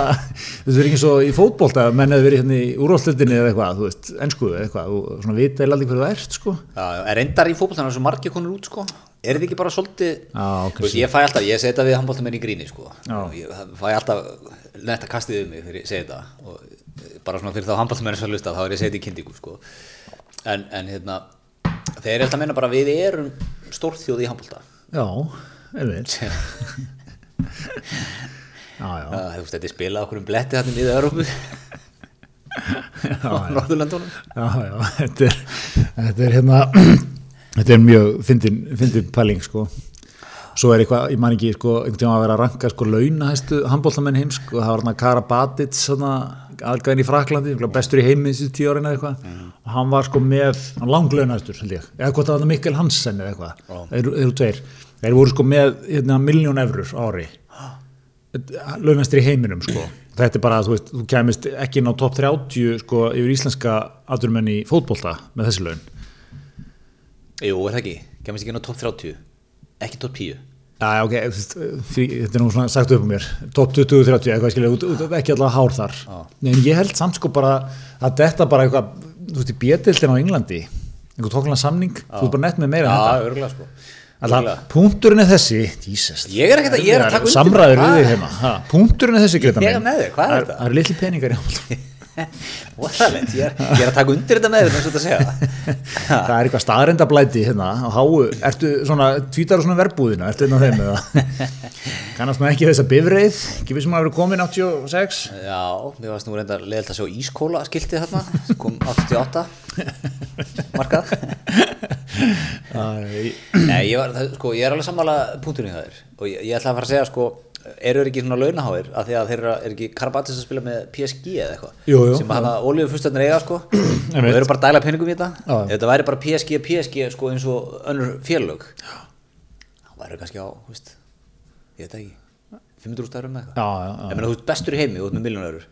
Speaker 2: þú veist, er ekki svo í fótbolta, menn hefur verið hérna í úrvalslutinni eða eitthvað, þú veist, ennsku eitthvað, og svona vita eða aldrei hverju það ert, sko.
Speaker 1: Já, er reyndar í fótboltan svo margir konur út sko. Er þetta ekki bara svolítið
Speaker 2: Já,
Speaker 1: Þú veist, Ég fæ alltaf, ég segi þetta við handbóltamenn í gríni sko.
Speaker 2: Já.
Speaker 1: Ég fæ alltaf netta kastið um mig þegar ég segi þetta og bara svona fyrir þá handbóltamenn sem að hlusta þá er ég að segja þetta í kyndingu sko en, en hérna þeir eru alltaf að menna bara við erum stórþjóð í handbólta
Speaker 2: Já, einmitt. Já, já,
Speaker 1: Þú veist, þetta er spilað okkur um bletti þarna í Európu og Norðurlandunum
Speaker 2: já, já, þetta er, þetta er hérna, þetta er mjög fyndin, pæling, sko. Svo er eitthvað, ég man ekki, sko, einhvern tíma að vera að ranka, sko, launahæstu handbóltamenn heims, sko, það var hérna Kara Batic, svona, aðgæðin í Fraklandi, bestur í heimi þessi tíu eða eitthvað, og hann var, sko, með, hann ég, eða hvort það var Mikkel Hansen eða eitthvað, þeir þeir eru tveir, þeir voru, sko, með, hérna, miljón eurur ári, launastir í heiminum, sko, þetta er bara, þú veist, þú kemist ekki inn á topp 30, sko, yfir íslenska aturmenn í fótbolta með þessi laun.
Speaker 1: Jú, er það ekki, kemist ekki inn á top 30 ekki top 10
Speaker 2: Já, ok, þetta er nú svona sagt upp um mér, top 20-30 eitthvað skilja, ekki alltaf hár þar. Nei, en ég held samt sko bara að þetta bara eitthvað, þú veist, í bjöldildin á Englandi einhver tóklan samning, þú er bara nett með meira en
Speaker 1: Já,
Speaker 2: þetta.
Speaker 1: sko.
Speaker 2: Alltaf, punkturinn er þessi. Jesus,
Speaker 1: Ég er ekkert að- ég er að taka undir.
Speaker 2: Samræður við þig hérna, ha, punkturinn er þessi
Speaker 1: Ég er með þig, hvað er þetta?
Speaker 2: Það eru litli peningar í handbólta
Speaker 1: Voðalegt, ég, er- ég er að taka undir þetta með og þetta segja.
Speaker 2: Það er eitthvað staðrendablæti hérna háu, ertu svona, tvítar á svona verbúðina, ertu inn á þeim kannast maður ekki þessa bifreið, ekki við sem hafa verið komin 86
Speaker 1: Já, mér varst nú reyndar leðilt að sjá ískóla skiltið þarna, kom 88 markað. Nei, ég, var, það, sko, ég er alveg sammála punkturinn hjá þér. Og ég, ég ætla að fara að segja sko eru þeir ekki svona launaháir? Af því að þeir eru, er ekki Karabatis að spila með PSG eða eitthvað?
Speaker 2: Jú, jú,
Speaker 1: sem hann að olíu fyrstöndin eiga sko. Og þeir eru bara að dæla peningum í þetta. Ef þetta væri bara PSG, PSG sko eins og önnur félög. Þá væri kannski á, veist ég veit það ekki 500 úrstæður um eitthvað. Meina þú ert bestur í heimi, ert með miljón eurur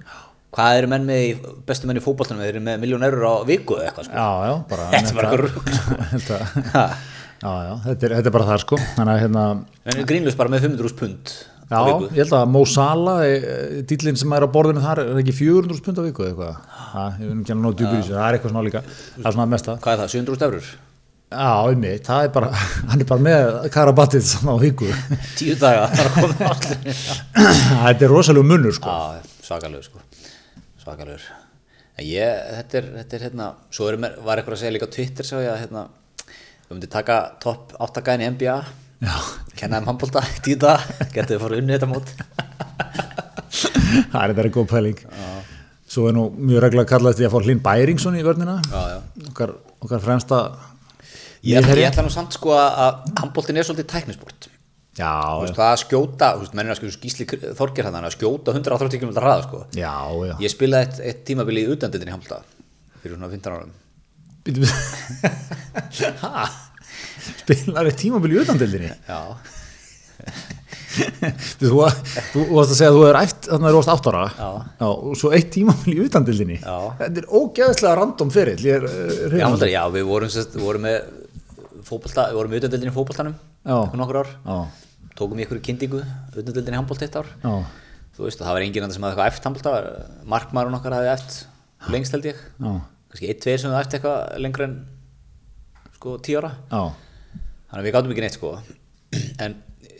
Speaker 1: hvað eru menn með bestu menn í fótballtanum þeir eru með miljón eurur á viku eða eitthvað sko.
Speaker 2: Já, já, bara
Speaker 1: Þetta er bara eitthvað Ha.
Speaker 2: Já, já, þetta er, þetta er bara það sko. Þannig að hérna,
Speaker 1: en grínlust bara með 500 úrst pund
Speaker 2: já, ég held að Mo Salah dýllinn sem er á borðinu þar er ekki 400 pund á viku eða eitthvað? Ég veit ekki að nóta upp í þessu, það er eitthvað svona líka Það er svona mesta.
Speaker 1: Hvað er það, 700 úrst eurur
Speaker 2: Já, einmitt, það er bara, hann er bara með karabatið svona á viku.
Speaker 1: Tíu daga, það er að koma allir
Speaker 2: Þetta er rosalega munur sko.
Speaker 1: Já, svakalegur sko. Ég, þetta er, þetta er hérna svo er, var eitthvað að segja líka á Twitter sá ég að hérna, við myndum taka topp 8 gæðin í NBA
Speaker 2: Já,
Speaker 1: kenna þeim handbólta í daga getur þið fór unni þetta mót.
Speaker 2: Það er þetta er góð pæling. Svo er nú mjög regla að kalla þetta að fá Hlinn Bæringsson í vörnina.
Speaker 1: Já, já.
Speaker 2: okkar, okkar fremsta
Speaker 1: Ég, ég ætla nú samt sko að- handbóltin er svolítið tæknisport.
Speaker 2: Já,
Speaker 1: veist, það að skjóta, mennir að skjóta skýsli þorgir hann að skjóta 180 km hraða sko.
Speaker 2: já, já.
Speaker 1: ég spilaði eitt, eitt tímabili í utandindin í handbólta fyrir svona 15 árum?
Speaker 2: Spilar eitt tímabil í utandildinni?
Speaker 1: já,
Speaker 2: Þú, varst að segja að þú hefur æft þannig að þú varst átt ára.
Speaker 1: Já.
Speaker 2: og svo eitt tímabil í utandildinni. Þetta er ógeðslega random fyrir ég er, uh,
Speaker 1: Já, já, við vorum, sest, við vorum með fótbolta, við vorum í utandildin í fótboltanum
Speaker 2: Já.
Speaker 1: nokkur ár, tókum í ykkur kyndingu utandildin í handbólt eitt ár. Þú veist, það var enginn annar sem hafði eitthvað eft handbólta markmaðurinn okkar hafði eft lengst held ég,
Speaker 2: já,
Speaker 1: kannski eitt, tveir sem hafði eft eitthvað lengra en sko
Speaker 2: já,
Speaker 1: þannig að við gátum ekki neitt sko. En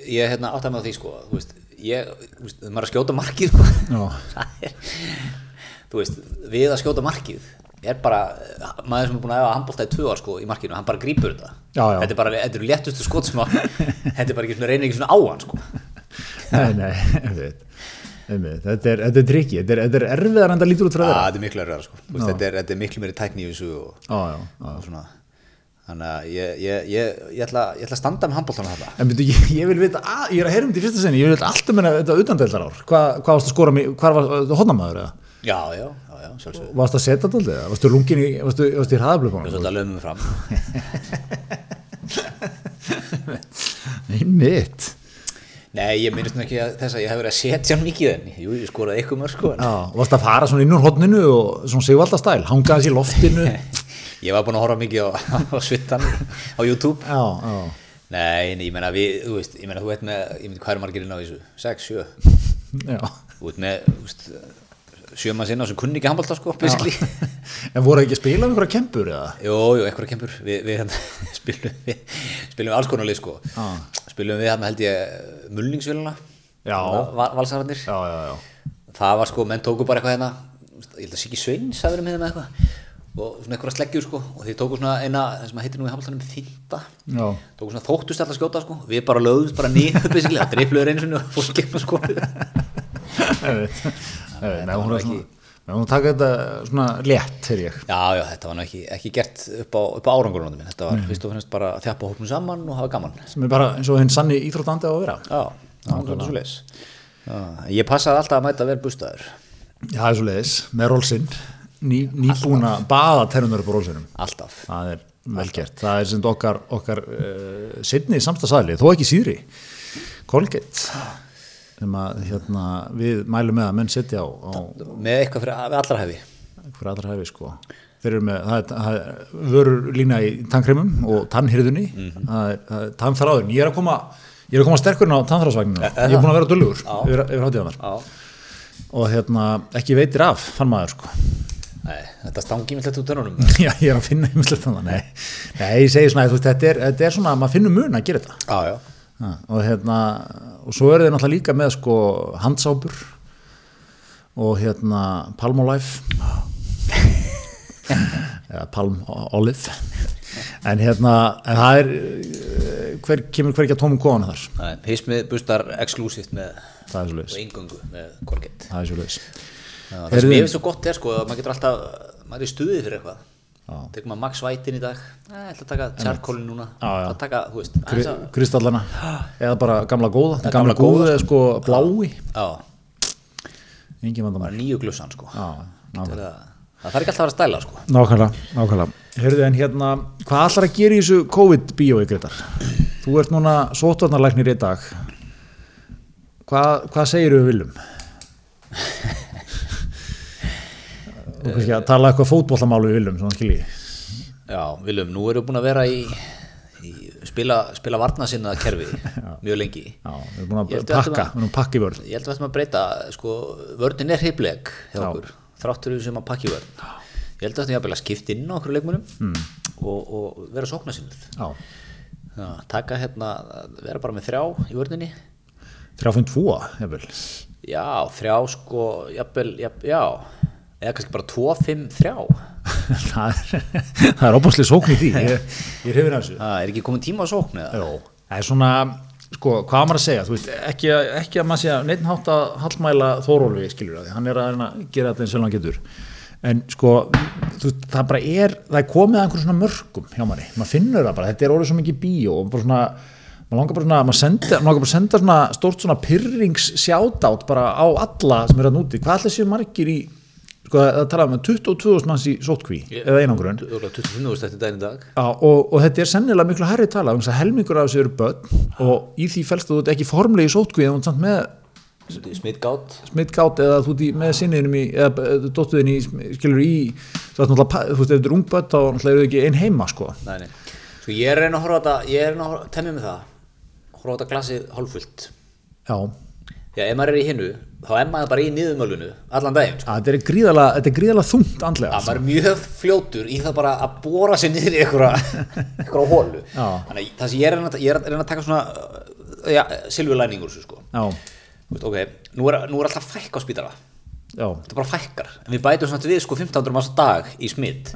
Speaker 1: ég hérna áttaði með því sko þú veist, ég, þú veist, maður er að skjóta markið sko. Það er, þú veist, við að skjóta markið er bara, maður sem er búin að efa handbólta í tvö ár sko í markinu, hann bara grípur þetta.
Speaker 2: Já, já.
Speaker 1: þetta er bara, þetta eru léttustu skot sem að þetta er bara ekki svona, reynir ekki svona á hann sko.
Speaker 2: Nei, nei, einmitt, einmitt. Þetta er, þetta er trikki, þetta er, þetta er erfiðar en það lítur út frá
Speaker 1: að,
Speaker 2: þeirra
Speaker 1: þetta er miklu erfiðara sko. Þú veist, þetta, er, þetta er miklu meiri tækni í þessu og,
Speaker 2: Já, já, já.
Speaker 1: og svona þannig að ég, ég, ég, ég, ætla, ég ætla að standa með handbóltan þetta
Speaker 2: En byrju, ég, ég vil vita, að, ég er að heyra um þetta í fyrsta sinni, ég vil vita allt um henni þetta utandeldar ár. Hva, hvað varst að skora hvað var þetta hodnamaður eða?
Speaker 1: já, já, já, já, sjálfsögðu
Speaker 2: Varst að setja þetta eða? Varstu lungin í, varstu, varstu í
Speaker 1: ég
Speaker 2: hraðablöfunum?
Speaker 1: er svolítið að lögum mig fram
Speaker 2: Einmitt.
Speaker 1: Nei, ég minnst nú ekki að þess að ég hef verið að setja mikið en jú, ég skoraði eitthvað mörg sko
Speaker 2: varst að fara svona inn úr hodninu og svona
Speaker 1: ég var búin að horfa mikið á, á svittan á YouTube
Speaker 2: já, já,
Speaker 1: Nei, ég meina við, þú veist, ég meina þú veit með, ég myndi hvað er margir inn á þessu? 6, 7,
Speaker 2: já.
Speaker 1: þú veit með, þú veist, sjö mann sinna sem kunni ekki handbalta sko.
Speaker 2: En voru ekki að spila um einhverja kempur eða?
Speaker 1: Jú, jú, einhverja kempur, við, við hérna, spilum við, spilum við alls konar lið sko,
Speaker 2: Já.
Speaker 1: spilum við hérna held ég mulningsvélina,
Speaker 2: Já.
Speaker 1: valsararnir,
Speaker 2: Já, já, já.
Speaker 1: það var sko, menn tóku bara eitthvað hérna, ég held að Siggi Sveins hafi verið með þeim eða eitthvað, og svona einhverja sleggjur sko, og þeir tóku svona eina, það sem að heitir nú í handbaltanum þinda,
Speaker 2: Já,
Speaker 1: tóku svona þóttust alltaf skjóta sko, við bara lögðumst bara basically, það dreifluður einu sinni og fólk gefna sko.
Speaker 2: nei, hún er svona, nei, hún taka þetta svona létt.
Speaker 1: Já, já, þetta var nú ekki, ekki gert upp á, upp á árangurinn minn, þetta var fyrst og finnst bara að þjapa hópnum saman og hafa gaman.
Speaker 2: Sem er bara eins og hinn sanni íþróttandi á að vera.
Speaker 1: Já, það var svo leis. Ég passaði alltaf að mæta vel bustaður,
Speaker 2: Já, það er svo leiðis, með rólsinn, ný, nýbúin að baða tennunar upp á rólsinnum.
Speaker 1: alltaf.
Speaker 2: Það er vel gert. Það er sem okkar, okkar uh, sittni samstagsæli, þó ekki síðri, Colgate, sem að hérna, við mælum með að menn setja á, á
Speaker 1: Með eitthvað fyrir hefi.
Speaker 2: fyrir allra hæfi sko. Þeir eru með, það er, er vörur lína í tannkremum og tannhyrðunni, það er, það er tannþráðurinn. Ég er að koma, ég er að koma sterkurinn á tannþráðsvagninu. Ég er búin að vera dullugur yfir, yfir hátíðanar. Og hérna, ekki veitir af, fann maður sko.
Speaker 1: Nei, þetta stangi þetta út törnunum.
Speaker 2: Já, ég er að finna ymmislegt þannig. Nei, nei, ég segi svona, veist, þetta er, þetta er svona, maður finnur mun að gera þetta.
Speaker 1: Já, já.
Speaker 2: Ha, og hérna, og svo eru þeir náttúrulega líka með sko handsápur og hérna Palmolive eða Palm Olive en hérna, en það er hver, kemur hver ekki að tómum kóðan þar
Speaker 1: Nei, Hismið bustar exklusíft með
Speaker 2: er
Speaker 1: og eingöngu með Colgate.
Speaker 2: það er svo leiðis
Speaker 1: Já, það sem ég finnst svo gott er sko að maður getur alltaf, maður er í stuðið fyrir eitthvað. Tekur maður Max Whitein í dag, ég ætla að taka charcoalin núna, að taka, þú veist, að-
Speaker 2: kristallana eða bara gamla góða, gamla
Speaker 1: gamla góða,
Speaker 2: er sko blái
Speaker 1: já,
Speaker 2: engin vandamál
Speaker 1: bara nýju glussan sko. Að, það þarf ekki alltaf að vera stæla sko.
Speaker 2: Nákvæmlega, nákvæmlega. Hörðu en hérna, hvað ætlar að gera í þessu COVID-bíói, Gretar? Þú ert núna sótvarnarlæknir í dag. Hvað, hvað segir við viljum? Þú kannski að tala eitthvað fótbollamálu viljum, svona skilji.
Speaker 1: Já, Viljum, nú erum við búin að vera í, í spila, spila varnasinnað kerfi mjög lengi.
Speaker 2: Já, við erum búin að pakka,
Speaker 1: að-
Speaker 2: við erum að pakka í vörð.
Speaker 1: Ég held að við ættum að breyta, sko, vörnin er heipleg hjá
Speaker 2: Já.
Speaker 1: okkur, þráttur við sem að pakki vörn. Ég held að þetta er að skipta inn á okkur leikmunum mm. og, og vera sóknarsinnuð.
Speaker 2: Já,
Speaker 1: taka hérna, vera bara með þrjá í vörninni.
Speaker 2: 3.2, jafnvel.
Speaker 1: Já, þrjá sko, jafnvel, jafn, já, eða kannski bara tvo, fimm, þrjá.
Speaker 2: það er, óbúslega sókn í því. Ég, ég hefur þessu.
Speaker 1: Það er ekki komin tíma á sókn eða?
Speaker 2: Jó, það er svona sko, hvað maður að segja, veist, ekki, að- ekki að maður að neitt hátt að hallmæla Þórólfi skilur það, hann er að að gera þetta eins og hann getur, en sko þú það bara er, það er komið að einhverjum svona mörgum hjá manni, maður finnur það bara þetta er orðið svo mikið bíó og bara svona maður langar bara svona, maður senda, langar bara að senda svona stórt svona pyrrings sjátátt bara á alla sem eru að núti, hvað allir séu margir í sko, það tala um að 22.000 manns í sótkví eða einangrun
Speaker 1: Örugglega 25 úrst eftir daginn í dag.
Speaker 2: Já, og, og þetta er sennilega miklu herri tala að helmingur af þessu eru börn og í því felst að þú ekki formlegi þú ert samt með
Speaker 1: Smittgátt.
Speaker 2: smittgátt eða þú ert með sinniðinum í eða dóttuðin í, skilur í þú veist, náttúrulega, þú veist, ef þetta er ung börn þá náttúrulega eru þau ekki ein heima, sko
Speaker 1: Nei, nei. Sko ég er reyna að horfa á þetta, ég er reyna að temja með það, horfa á þetta glasið hálffullt.
Speaker 2: Já,
Speaker 1: Já, ef maður er í hinnu, þá er maður bara í niðurmölunu allan daginn. Sko.
Speaker 2: þetta er er gríðalega þungt andlega
Speaker 1: Að maður er mjög fljótur í það bara að bóra sér niður í einhverja, hólu. Þannig að það sem ég er að ég er að að taka svona, já, silfurlæningur þessu sko.
Speaker 2: Já,
Speaker 1: Þú veist, ok, nú er, nú er alltaf fækka á spítala.
Speaker 2: já,
Speaker 1: Þetta bara fækkar. En við bætum svona við sko 1500 manns á dag í smitt.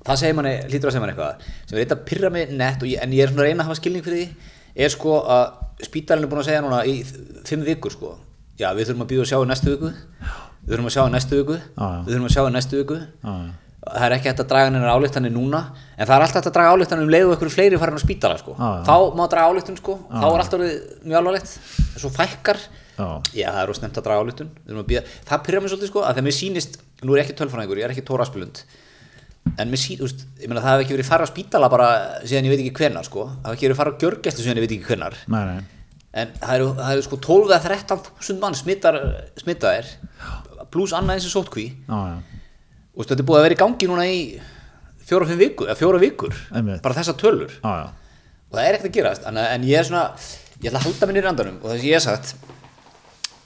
Speaker 1: það segir manni, hlýtur að segja manni eitthvað sem er eitthvað að pyrra mig nett ég, en ég er svona að reyna að hafa skilning fyrir því er sko að spítalinn er búin að segja núna í fimm vikur sko já við þurfum að býða að sjá í næstu viku. Við þurfum að sjá í næstu viku. Við þurfum að sjá í næstu viku. Það er ekki hægt að draga hennar álíktanir núna en það er alltaf hægt að draga álíktanir um leiðu ykkur fleiri farin á spítala sko. Þá má draga álíktun sko. Þá er alltaf mjög alvarlegt. Svo fækkar.
Speaker 2: Já.
Speaker 1: já það er ósnemt að draga álíktun það pyrra mig svolítið sko að þegar mér sýnist nú er ég ekki tölfræðingur, ég er ekki Tóra Aspilund en mér sín, úst, ég meina það hef ekki verið fara á spítala bara síðan ég veit ekki hvenar sko. Það hef ekki verið fara á gjörgæstu síðan ég veit ekki hvenar
Speaker 2: Nei, nei,
Speaker 1: en það eru, það eru sko 12 eða 13 þúsund mann smittar, smittaðir pluss annað eins og sótkví
Speaker 2: já
Speaker 1: og þetta er búið að vera í gangi núna í fjóra, fimm vikur, fjóra vikur. Bara þessar tölur.
Speaker 2: Já, já,
Speaker 1: og það er ekkert að gerast. En, en ég er svona, ég ætla að halda minni í randanum. Og það sem ég hef sagt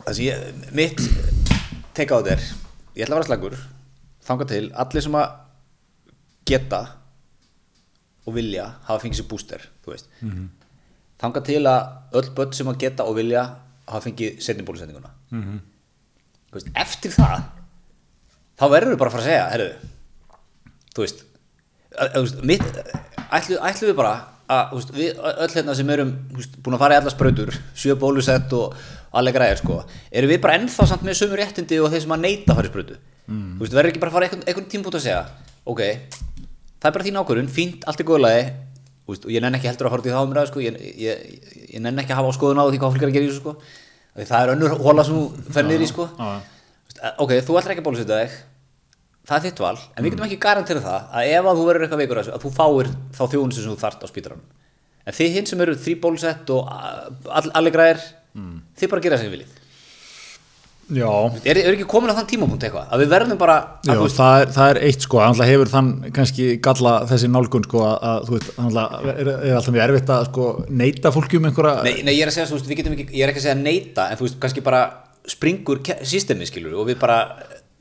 Speaker 1: það sem ég, mitt teka á þetta er, ég ætla að vera slagur þanga til, allir sem að geta og vilja hafa fengið sér búster þú veist. Mm -hmm. Þanga til að öll börn sem að geta og vilja hafa fengið setni bólusendinguna mm -hmm. veist, eftir það þá verður við bara að fara að segja herru, þú veist, að, að, mitt, ætlu, ætlu við bara að veist, við öll hérna sem erum veist, búin að fara í alla sprautur, sjö bólusett og allega græðir sko erum við bara ennþá samt með sömu réttindi og þeir sem að neyta að fara í sprautu mm. þú veist, verður ekki bara að fara einhvern, tímpúnt að segja ok, það er bara þín ákvörðun fínt, allt er góðlagi og ég nenn ekki heldur að út í þá umræðu sko. ég, ég, ég nenn ekki að hafa á skoðun á því hvað fólk er að gera í þessu sko. Það er önnur hóla sem þú fer niður í sko. ok, þú ætlar ekki að bólusetja þig það er þitt val, en við getum ekki garantera það að ef að þú verður eitthvað veikur að þú fáir þá þjónustu sem þú þart á spítranum en þið hinn sem eru þrý bólusett og all, allir græðir þið bara gera sem þið viljið. Er, er ekki komin á þann tímapunkt eitthvað? Að við verðum bara
Speaker 2: Já,
Speaker 1: veist,
Speaker 2: það, er, það er eitt sko, hann hefur þann kannski galla þessi nálgun sko að, að þú veist, hann er, er alltaf mjög erfitt að sko neita fólki um einhverja
Speaker 1: nei, nei, ég er að segja, veist, við getum ekki ég er ekki að segja neita, en þú veist, kannski bara springur systemi, skilur, og við bara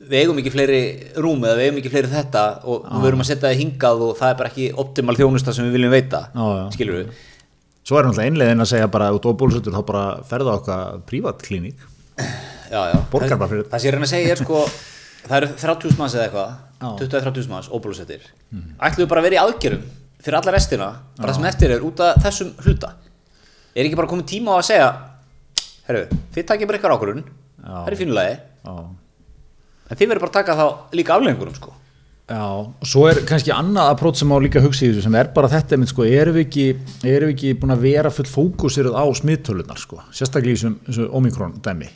Speaker 1: við eigum ekki fleiri rúm eða við eigum ekki fleiri þetta og við verum að setja það hingað og það er bara ekki optimal þjónusta sem við viljum veita
Speaker 2: já.
Speaker 1: skilur við
Speaker 2: Svo er náttúrulega einlegin að segja bara út og bólusettur þá bara ferða á okkar
Speaker 1: já.
Speaker 2: Borgar bara fyrir-
Speaker 1: það sem ég er reyna að segja er sko það eru 30.000 manns eða eitthvað
Speaker 2: Já.
Speaker 1: 20-30.000 manns óbúlusettir mm. ætlum við bara að vera í aðgerum fyrir alla restina bara það sem eftir er út af þessum hluta. Er ekki bara komið tíma á að segja herru, þið takið bara ykkar ákvörun
Speaker 2: Já.
Speaker 1: það er fínulegi en þið verður bara að taka þá líka aflengurum sko.
Speaker 2: Já, og svo er kannski annað aprót sem á líka hugsa í þessu sem er bara þetta mynd, sko, erum við ekki, erum við ekki búin að vera full fókusiruð á smittölunar sko, sérstaklega í þessum, þessum omikron dæmi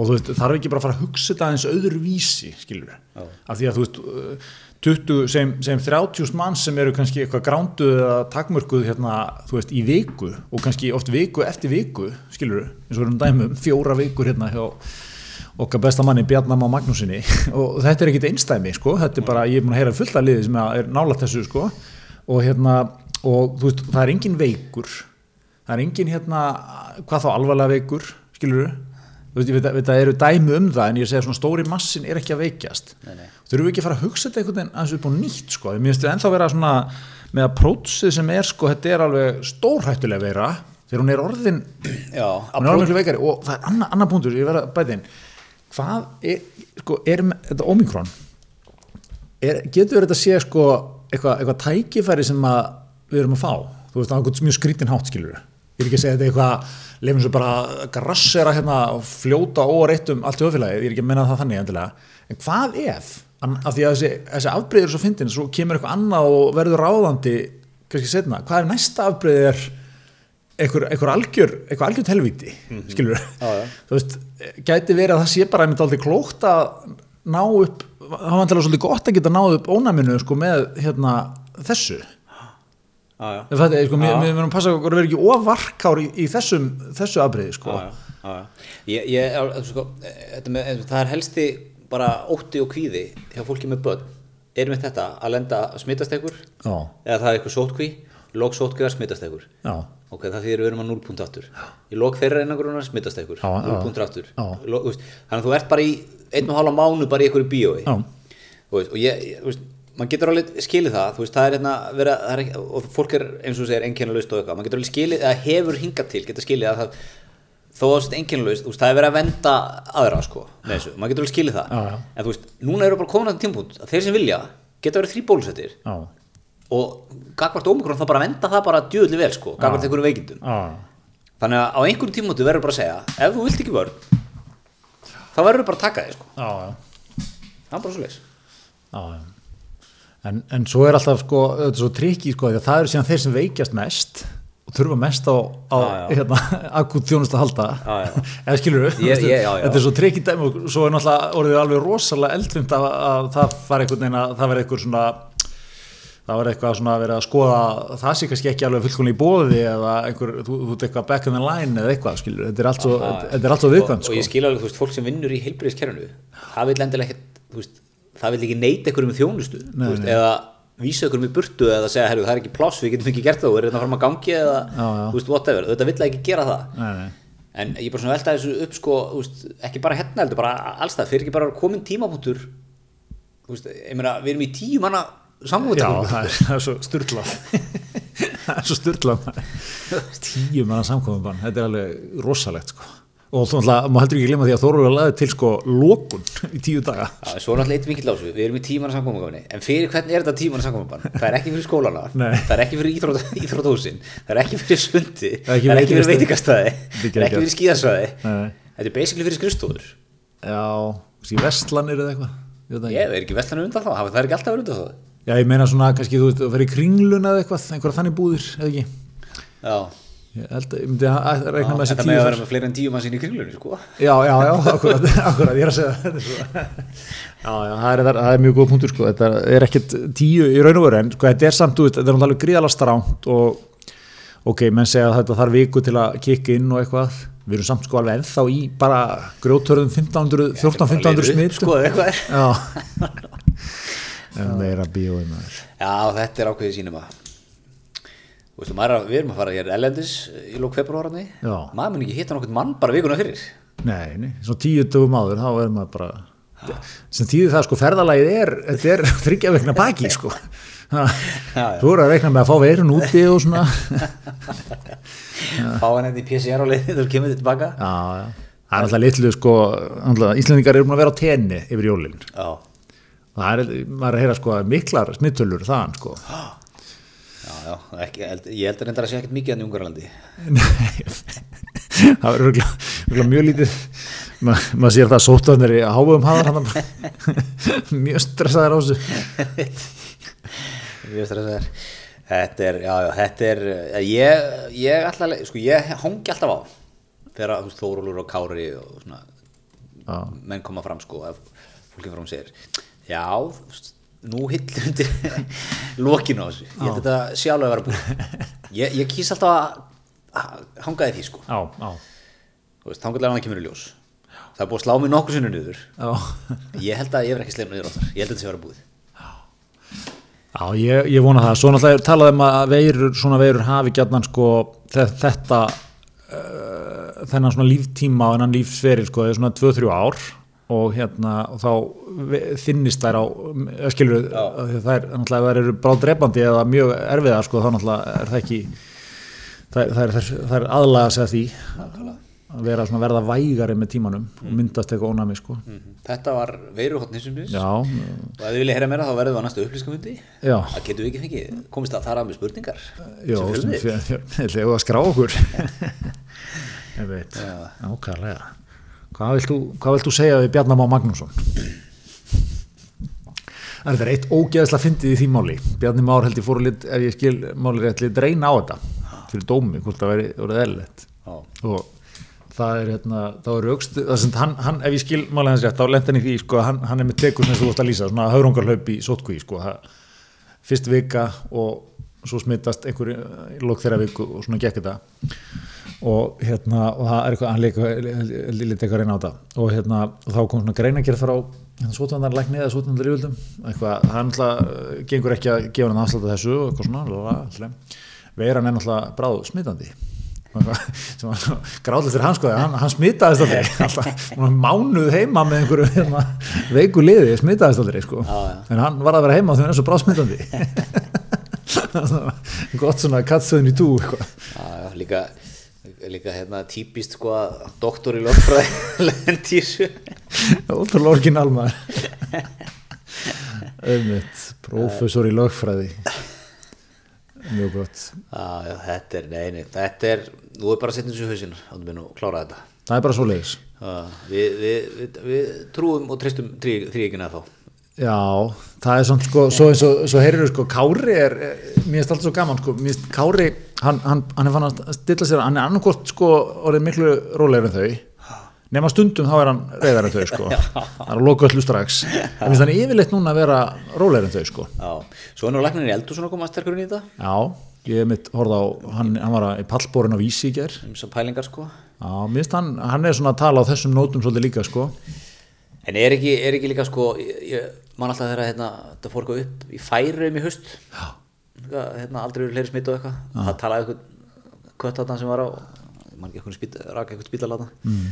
Speaker 2: og þú veist, þarf ekki bara að fara að hugsa þetta aðeins öðru vísi, skilur
Speaker 1: Já.
Speaker 2: af því að þú veist, uh, 20 sem, sem 30 manns sem eru kannski eitthvað gránduð eða takmörkuð hérna, þú veist, í viku og kannski oft viku eftir viku, skilur eins og við erum dæmum, fjóra vikur hérna hjá okkar besta manni Bjarnam á Magnúsinni og þetta er ekkit einstæmi sko, þetta er bara, ég er búin að heyra fulla liði sem er nálægt þessu sko. Og hérna, og þú veist, það er engin veikur það er engin hérna, hvað þá alvarlega veikur skilur veist, ég veit, að- veit að eru dæmi um það en ég segja svona stóri massin er ekki að veikjast.
Speaker 1: Nei, nei.
Speaker 2: þurfum við ekki að fara að hugsa þetta einhvern veginn aðeins upp á nýtt sko, mér finnst við ennþá vera svona með að prótsið sem er sko, þetta er alveg stórhættulega vera þegar hún er orðin
Speaker 1: já,
Speaker 2: hún er miklu veikari. Og það er annar anna punktur, ég verða bæði inn. Hvað er, sko, er þetta omikron er, getur þetta sé sko eitthvað, eitthvað tækifæri sem að við erum að fá, þú veist, á einhvern mjög skrítin hátt skilur ég er ekki að segja þetta eitthvað lefum svo bara grassera hérna og fljóta óreitt um allt í öðfélagi, ég er ekki að menna það þannig endilega, en hvað ef af því að þessi, þessi afbreyður svo fyndin svo kemur eitthvað annað og verður ráðandi kannski setna, hvað er næsta afbreyð einhver, einhver algjör eitthvað algjör helvíti, skilur
Speaker 1: Já, já.
Speaker 2: þú veist, gæti verið að það sé bara einmitt aldrei klókt að ná upp það var andilega svolítið gott að geta náð upp ónæminu sko með hérna þessu
Speaker 1: já, já.
Speaker 2: Ef þetta er sko, við við verðum að passa okkur að vera ekki ofarkár í, í þessum, þessu afbreyði sko.
Speaker 1: Ég, ég, sko, það er helsti bara ótti og kvíði hjá fólki með börn er með þetta að lenda
Speaker 2: já,
Speaker 1: eða það er eitthvað sótkví lók sótkví að
Speaker 2: já,
Speaker 1: ok, það þýðir við erum að 0 punkt aftur. Í lók þeirra einangurunar smitast einhver
Speaker 2: Já,
Speaker 1: 0
Speaker 2: já.
Speaker 1: punkt aftur.
Speaker 2: Já.
Speaker 1: Lok, þú veist, þannig að þú ert bara í einn og hálfa mánu bara í einhverju bíói. Og ég, ég- veist, maður getur alveg skilið það, þú veist, það er hérna vera, það er og fólk er eins og segir einkennalaust og eitthvað, maður getur alveg skilið, eða hefur hingað til, getur skilið að það, þó að það er einkennalaust, þú veist, það er verið að venda aðra, sko, með þessu, maður getur alveg skilið það,
Speaker 2: Já, já.
Speaker 1: en þú veist, núna eru bara komin að tímpúnt að þeir sem vilja geta verið þrý bólusettir og gagvart ómikrón þá bara venda það bara djöðli vel, sko, gagvart einhverju veikindum. Þannig að á einhverjum tímpúntu verður bara að segja, ef þú vilt ekki vörn, þá verður bara að taka þig, sko,
Speaker 2: já,
Speaker 1: það er bara svo leis.
Speaker 2: En, en svo er alltaf sko, þetta er svo trikki sko, það eru síðan þeir sem veikjast mest og þurfa mest á, á hérna, akut þjónust að halda. Eða skilur
Speaker 1: já.
Speaker 2: þetta er svo trikki dæmi og svo er náttúrulega orðið alveg rosalega eldfimt að, að það var einhvern veginn að það var einhver svona það var eitthvað svona að vera að skoða það sé kannski ekki alveg fullkomlega í bóði eða einhver, þú, ert eitthvað back in the line eða eitthvað skilur, þetta er allt svo, viðkvæmt
Speaker 1: og, og
Speaker 2: sko.
Speaker 1: ég skil alveg, þú veist, fólk sem vinnur í heilbriðiskerfinu það vil endilega ekki, þú veist það vil ekki neita einhverjum með þjónustu,
Speaker 2: Nei,
Speaker 1: veist,
Speaker 2: nei.
Speaker 1: eða vísa ykkur í burtu eða segja, herru, það er ekki pláss, við getum ekki gert það, við erum að fara að gangi eða,
Speaker 2: Já, já.
Speaker 1: veist, whatever, þetta vill ekki gera það.
Speaker 2: nei, nei.
Speaker 1: En ég er bara svona velta þessu upp, sko, veist, ekki bara hérna heldur, bara allstað, fyrir ekki bara komin tímapunktur, ég meina, við erum í tíu manna
Speaker 2: Já,
Speaker 1: samkvæmum
Speaker 2: það er, er svo styrlað það er svo styrlað tíu manna samkominbann þetta er alveg rosalegt sko og þú náttúrulega, maður heldur ekki glemma því að Þóru var laðið til sko lokun í tíu daga.
Speaker 1: Já, svo er náttúrulega eitt mikill á þessu, við erum í manna samkvæmum en fyrir hvernig er þetta manna samkvæmum það er ekki fyrir skólana, það er ekki fyrir íþrótt, íþróttahúsin, það er ekki fyrir sundi.
Speaker 2: Það er ekki
Speaker 1: er fyrir
Speaker 2: veitingastæði
Speaker 1: það er ekki fyrir skíðasvæði. Þetta er basically fyrir skrifstofur.
Speaker 2: Já, þessi vestlanir eða eitthvað. Ég veit það ekki.
Speaker 1: er vestan undan þá, það
Speaker 2: ég held að, ég myndi að reikna með þessi
Speaker 1: þetta
Speaker 2: tíu
Speaker 1: með að vera með fleiri en tíu mann sín í kringlunni sko.
Speaker 2: Já, já, já, akkurat, akkurat, ég er að segja þetta. Já, já, það er, það er mjög góð punktur, sko, þetta er ekkert tíu í raun og veru, en sko, þetta er samt, veist, þetta er náttúrulega gríðalega stránt og, ok, menn segja að þetta þarf viku til að kikka inn og eitthvað, við erum samt sko alveg ennþá í bara grjótörðum 1500, 14-1500 smitt.
Speaker 1: sko, eitthvað.
Speaker 2: Já,
Speaker 1: þetta er ákveðið sínum að Veist, maður, að- við erum að fara hér ellendis í lók februarni
Speaker 2: Já.
Speaker 1: maður mun ekki hitta nokkurn mann bara vikuna fyrir
Speaker 2: Nei, nei, svona tíu dögum áður, þá er maður bara, sem tíður það, sko, ferðalagið er, þetta er þryggja vegna baki, sko. Ha,
Speaker 1: já.
Speaker 2: Þú eru að reikna með að fá veirun úti og svona.
Speaker 1: fá hann eitthvað í PCR á leiðin þú kemur þið tilbaka
Speaker 2: Já, já. Það er alltaf litlu, sko, alltaf, Íslandingar eru búin að vera á tenni yfir jólinn.
Speaker 1: já,
Speaker 2: Það er, maður er að heyra, sko, miklar smittölur þaðan, sko.
Speaker 1: já, já ekki, ég held að reyndar að sé ekkert mikið enn í Ungarlandi
Speaker 2: það er örugglega- örugglega mjög lítið. Ma, maður sér það sóttanir í háum haðar mjög stressaður á þessu.
Speaker 1: Mjög stressaður. Þetta er, já, já, þetta er, eh, ég, ég alltaf, sko, ég hangi alltaf á. Þegar þú veist, Þórólur og Kári og svona,
Speaker 2: Já.
Speaker 1: menn koma fram, sko, ef fólki fram segir, já, nú hillir undir lokinu á þessu, ég held þetta sjálf að vera búið. Ég, ég kýs alltaf að að hanga í því, sko,
Speaker 2: Já, já,
Speaker 1: þú veist, þangarlega hann kemur í ljós. Það er búið að slá mig nokkuð sinni niður.
Speaker 2: já.
Speaker 1: Ég held að ég verð ekki sleim niður áttar, ég held að þetta sé að vera búið.
Speaker 2: Já, ég, ég vona það. Svo náttúrulega er talað um að veirur, svona veirur hafi gætnan sko þe- þetta uh, þennan svona líftíma og þennan lífsferil sko, það er svona 2-3 ár og hérna og þá þynnist þær á eh, skilur, ef þær eru bráð drepandi eða mjög erfiðar sko, þá náttúrulega er það ekki er, það er aðlaga sig að því að vera svona verða vægari með tímanum og myndast eitthvað ónami sko.
Speaker 1: Þetta var veiruhotni sem við
Speaker 2: Já,
Speaker 1: og ef þið viljið heyra meira þá verðum við á næstu upplýskafundi
Speaker 2: já.
Speaker 1: það getum við ekki fengið, komist að þar að með spurningar.
Speaker 2: Já,
Speaker 1: sem
Speaker 2: sem
Speaker 1: fjölmiðill.
Speaker 2: fjö- fjö- ætli eigum við að skrá okkur. Ég veit. Ákvæðlega Hvað vilt þú, hvað vilt þú segja við Bjarnamá Magnússon? Það er þetta eitt ógeðslega fyndið í því máli Bjarni Már held ég fóru lit, ef ég skil máli rétt lit reyna á þetta fyrir dómi, hvort það eðlilegt
Speaker 1: Já.
Speaker 2: og það er hérna, þá er aukst það er sem hann, hann, ef ég skil máli hans rétt, þá lent hann í því sko, hann, hann er með tekur sem þú vorst að lýsa svona höfrungarhlaup í sótkví sko, það, fyrst vika og svo smittast einhver í lók þeirra viku og svona gekk þetta og hérna og það er eitthvað, hann leika lítið eitthvað reyna á þetta og hérna og þá kom svona greinagerð frá hérna, sótvandarlækni eða sótvandar yfirvöldum eitthvað, hann náttúrulega gengur ekki að gefa hann afslátt af þessu og eitthvað svona alltaf. veiran er náttúrulega bráð smitandi sem var gráðlega fyrir hans sko hann, hann smitaðist aldrei mánuð heima með einhverju hérna, veiku liði, smitaðist aldrei sko.
Speaker 1: Já, já.
Speaker 2: en hann var að vera heima því hann er svo bráð smitandi gott svona kattsöðin í tú eitthvað.
Speaker 1: Já, líka, líka hérna típist sko að doktor í lögfræði þessu
Speaker 2: ótrúlega orginal maður auðvitað, prófessor í lögfræði. Mjög gott.
Speaker 1: Já, já, þetta er, nei, nei, þetta er þú er bara að setja þessu í nú að klára þetta.
Speaker 2: Það er bara svo leiðis
Speaker 1: Já, við, við, við, við trúum og treystum þrýekina þá
Speaker 2: já, það er svona sko svo eins og, svo heyrir sko, Kári er er- mér finnst alltaf svo gaman sko, mér finnst Kári hann, hann, hann er fann að stilla sér hann er annarkort sko orðið miklu rólegur en þau. Nema stundum þá er hann reyðar en þau sko. Það er að loka öllu strax. Það finnst hann yfirleitt núna að vera rólegur en þau sko.
Speaker 1: Já, svo er nú læknir í eldur svona koma sterkur inn í þetta.
Speaker 2: Já, ég hef mitt horfði á hann, hann var að- í pallbórin á vísi í ger
Speaker 1: um sko.
Speaker 2: Já, mér finnst hann, hann er svona að tala á þessum nótum svolítið líka sko.
Speaker 1: En er ekki, er ekki líka sko, ég, ég, man alltaf þegar hérna, þetta fór eitthvað upp í færum í hust Já. hérna, aldrei verið fleiri smitt og eitthvað. Það talaði eitthvað kvöttatna sem var á man ekki eitthvað raka eitthvað spítalata mm.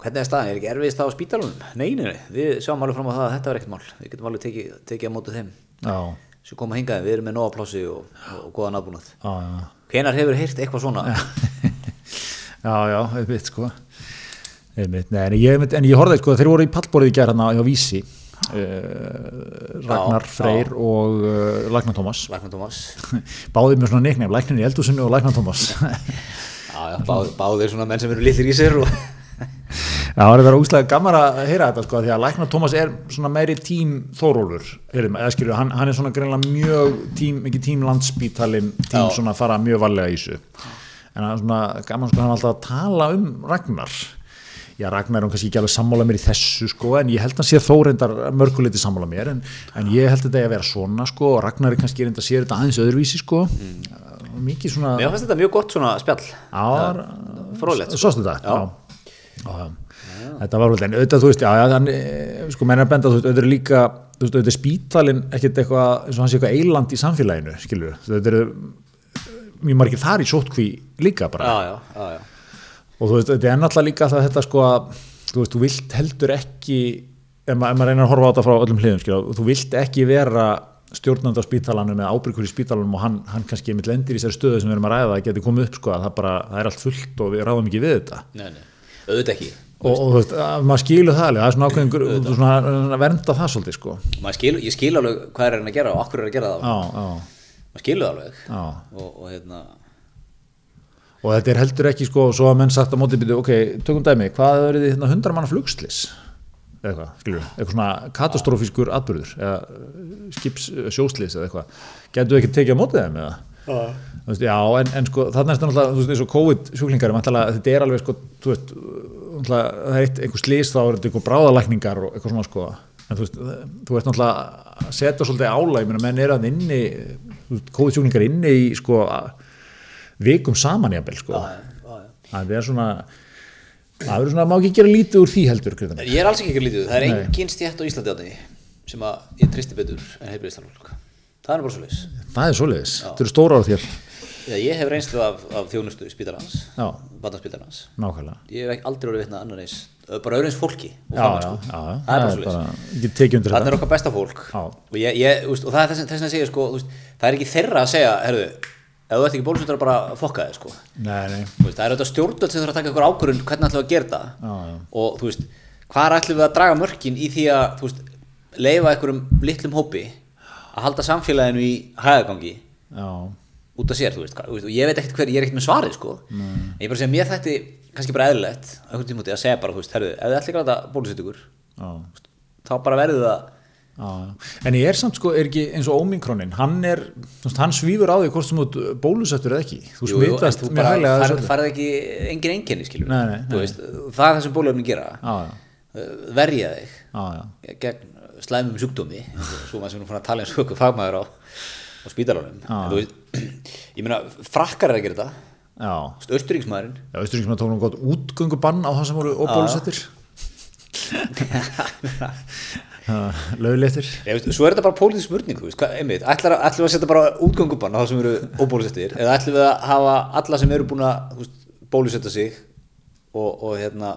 Speaker 1: hvernig er staðan, er ekki erfiðist það á spítalunum? Nei, nei, nei, við sjáum alveg fram á það að þetta var ekkert mál, við getum alveg tekið, tekið á mótu þeim.
Speaker 2: Já,
Speaker 1: sem koma hingaði, við erum með nóga plássi og, og,
Speaker 2: já, já.
Speaker 1: hvenar hefur heyrt eitthvað svona?
Speaker 2: Já, já, einmitt sko. Einmitt, nei, en ég, ég horfði sko, þeir voru í pallborðið hérna hjá Vísi Ragnar
Speaker 1: Já,
Speaker 2: Freyr og uh, Ragnar Tómas.
Speaker 1: Læknar Tómas.
Speaker 2: Báðið með svona neiknefn, Læknin í eldhúsinu og Læknar Tómas.
Speaker 1: Já, já, báð, báðir svona menn sem eru litlir í sér og
Speaker 2: Já, það er verið úslega gaman að heyra þetta sko, því að Læknar Tómas er svona meiri tím heyrðum, eða skilju hann, hann er svona greinlega mjög tím, ekki tím landsbítalinn, tím
Speaker 1: Já.
Speaker 2: svona fara mjög varlega í þessu. En það er svona gaman sko hann alltaf að tala um Ragnar Já, Ragnar er hún kannski ekki alveg sammála mér í þessu sko, en ég held að hann sé þó reyndar mörguleiti sammála mér, en, en ég held þetta að vera svona sko, og Ragnar er kannski reyndar sér þetta aðeins öðruvísi sko, mikið svona
Speaker 1: mér fannst þetta mjög gott svona spjall
Speaker 2: Já,
Speaker 1: fróðlegt, sko.
Speaker 2: Sástu þetta?
Speaker 1: Já.
Speaker 2: Já. Já. Þetta var alveg, en auðvitað, þú veist, já, þannig, eh, sko, menn er að benda, þú veist, auðvitað er líka, þú veist, auðvitað er spítalinn ekkert eitthvað, eins og hann sé eitthvað eiland í samfélaginu, eru mjög margir þar í sótkví líka bara,
Speaker 1: já, já, já, já.
Speaker 2: Og þú veist, þetta er náttúrulega líka það þetta, sko, að, þú veist, þú vilt heldur ekki, ef ef maður reynir að horfa á þetta frá öllum hliðum, skilur, þú vilt ekki vera stjórnandi á spítalanum eða ábyrgur í spítalanum og hann, hann kannski einmitt lendir í þessari stöðu sem við erum að ræða að geti komið upp sko að það bara, það er allt fullt og við ráðum ekki við þetta.
Speaker 1: Nei, nei, auðvitað ekki.
Speaker 2: Og, og þú veist, að maður skilur það alveg, það er svona ákveðin svona, vernda það svolítið sko.
Speaker 1: Maður skil, ég skil alveg hvað er hann að gera og okkur er að gera það.
Speaker 2: Já, já,
Speaker 1: maður skilur það alveg. Og, og hérna
Speaker 2: og þetta er heldur ekki sko, svo að menn sagt á móti byrju, ok, tökum dæmi, hvað er þið hérna hundra manna flugslis eða eitthvað, skilur eitthvað svona katastrófískur atbyrður eða skips sjóslis eða eitthvað, getur þið ekki tekið á móti þeim eða? Veist, já, en, en sko, þarna er þetta náttúrulega, þú veist, eins og COVID-sjúklingar, þetta er alveg, sko, þú veist, það er eitt, einhver slís, þá er þetta einhver bráðalækningar og eitthvað svona, sko, en þú veist, þú veist náttúrulega að setja svolítið álæg, menn er að inni, þú veist, COVID-sjúklingar inni í, sko, vikum saman jafnvel, sko,
Speaker 1: já, já.
Speaker 2: það er svona, það er svona, má ekki gera lítið úr því heldur, Kristján.
Speaker 1: Ég er alls ekki ekki lítið, það er
Speaker 2: Nei.
Speaker 1: engin stjætt á Íslandi átni sem að ég tristi betur en heilbrigðistarfólk það er bara svo leis
Speaker 2: Það er svoleiðis, þetta eru stóra á þér,
Speaker 1: ég hef reynslu af, af þjónustu spítalans
Speaker 2: já,
Speaker 1: barnaspítalans.
Speaker 2: Nákvæmlega.
Speaker 1: ég hef aldrei orðið vitna annar eins bara öðru eins fólki
Speaker 2: Já, já, já, já,
Speaker 1: það er bara svo þannig
Speaker 2: þetta.
Speaker 1: er okkar besta fólk.
Speaker 2: Já.
Speaker 1: og, ég, ég, og það er þess að segja sko, það er ekki þeirra að segja herðu, ef þú ert ekki bólusveitur bara fokka þig sko.
Speaker 2: Nei, nei,
Speaker 1: veist, það er auðvitað stjórnvöld sem þurfa að taka ykkur ákvörðun hvernig ætlum við að gera þetta
Speaker 2: Já, já.
Speaker 1: og þú veist, hvað ætlum við að draga mörkin í því að þú veist, leifa einhverjum litlum hópi að halda samfélaginu í hægagangi
Speaker 2: já,
Speaker 1: út af sér, þú veist, hvað- þú veist og ég veit ekkert hver, ég er ekkert með svarið sko en ég bara segja, mér þætti kannski bara eðlilegt á einhvern tímúti að segja bara, þú veist, herðu, ef þið ætlum að ykkur
Speaker 2: já.
Speaker 1: þá bara það
Speaker 2: Já, já. En ég er samt sko, er ekki eins og Omikronin, hann er, þú hann svífur á því hvort sem út bólusettur eða ekki, þú
Speaker 1: þú
Speaker 2: mjög hæglega þessu.
Speaker 1: farið ekki engin enginni skilur
Speaker 2: Nei, nei,
Speaker 1: Þú
Speaker 2: nei.
Speaker 1: veist, það er það sem bólöfni gera.
Speaker 2: Já, já,
Speaker 1: Uh, verja þig.
Speaker 2: Já,
Speaker 1: gegn slæmum sjúkdómi svo maður sem nú fann að tala eins og okkur fagmaður á, á þú veist, ég meina frakkar er að gera þetta.
Speaker 2: Já, Austuríksmenn tók nú gott útgöngubann á það sem voru óbólusettir.
Speaker 1: Veist, svo er þetta bara pólitísk að- ætlum við að setja bara útgöngubann á það sem eru óbólusettir eða ætlum við að hafa alla sem eru búin að bólusetta sig og, og hérna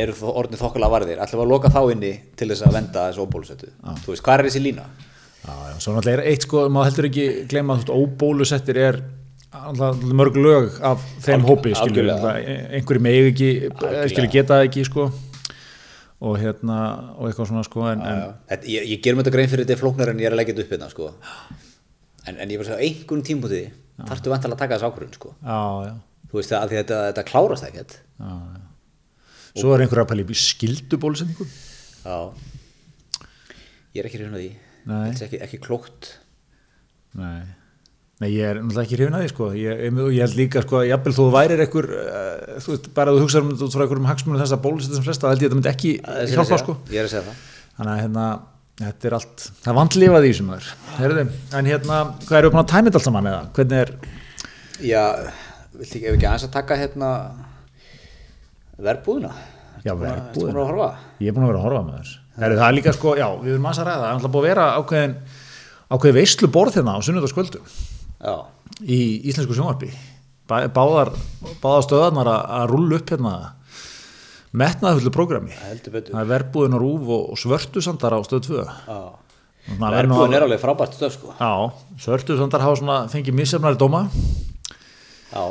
Speaker 1: eru þó orðnið þokkalega varðir ætlum við að loka þá inni til þess að venda þessu óbólusettu þú veist, hvað er þessi lína?
Speaker 2: Já, já, svo náttúrulega er eitt sko, maður heldur ekki gleyma að óbólusettir er mörg lög af þeim
Speaker 1: Alg-
Speaker 2: hópi, einhverju megi ekki, geta ekki, sko, og hérna, og eitthvað svona, sko, en, en
Speaker 1: Þetta, ég, ég gerum þetta grein fyrir þetta flóknar en ég er að leggja þetta upp hérna sko. en, en ég var að segja einhvern tímpúti þarftu vantilega að taka þessu ákvörðun sko.
Speaker 2: já, já,
Speaker 1: þú veist að þetta, þetta klárast ekkert
Speaker 2: já. Svo er einhverja að pæla í skildu bólusendingu.
Speaker 1: já ég er ekki að því þetta er ekki, ekki klókt
Speaker 2: Nei. Nei, ég er náttúrulega ekki hrifin að því, sko. Ég, ég, held líka, sko, að jafnvel þú værir einhver, uh, þú veist, bara að þú hugsaður um þetta út frá einhverjum hagsmunum þess að bólusetja sem flesta, held ég að þetta myndi ekki
Speaker 1: Það er sem ég
Speaker 2: hjálpa, sko.
Speaker 1: ég er að segja það
Speaker 2: Þannig að, hérna, þetta er allt, það er vandlifað í þessum öður. Herðu, en hérna, hvað eru að tæmið allt saman eða? Hvernig er,
Speaker 1: já, viltu ekki, ef ekki aðeins að taka hérna verbúðuna
Speaker 2: Já,
Speaker 1: Ertu
Speaker 2: verbúðin.
Speaker 1: búin að horfa?
Speaker 2: Ég er búin að vera að horfa með þess. Það er sko, að það er að ákveðin veislu borð hérna á sunnudagskvöldum
Speaker 1: Já,
Speaker 2: í íslensku sjónvarpi. Bá- Báðar, báðar stöðarnar að, rúlla upp hérna metnaðfullu prógrami. Það er verbúðin á rúf og, og svörtusandar á stöð 2.
Speaker 1: Já,
Speaker 2: Svona verður nú
Speaker 1: verbúin
Speaker 2: að-
Speaker 1: er alveg frábært stöf sko
Speaker 2: Já, svörtusandar hafa svona fengið missefnari dóma,
Speaker 1: Já,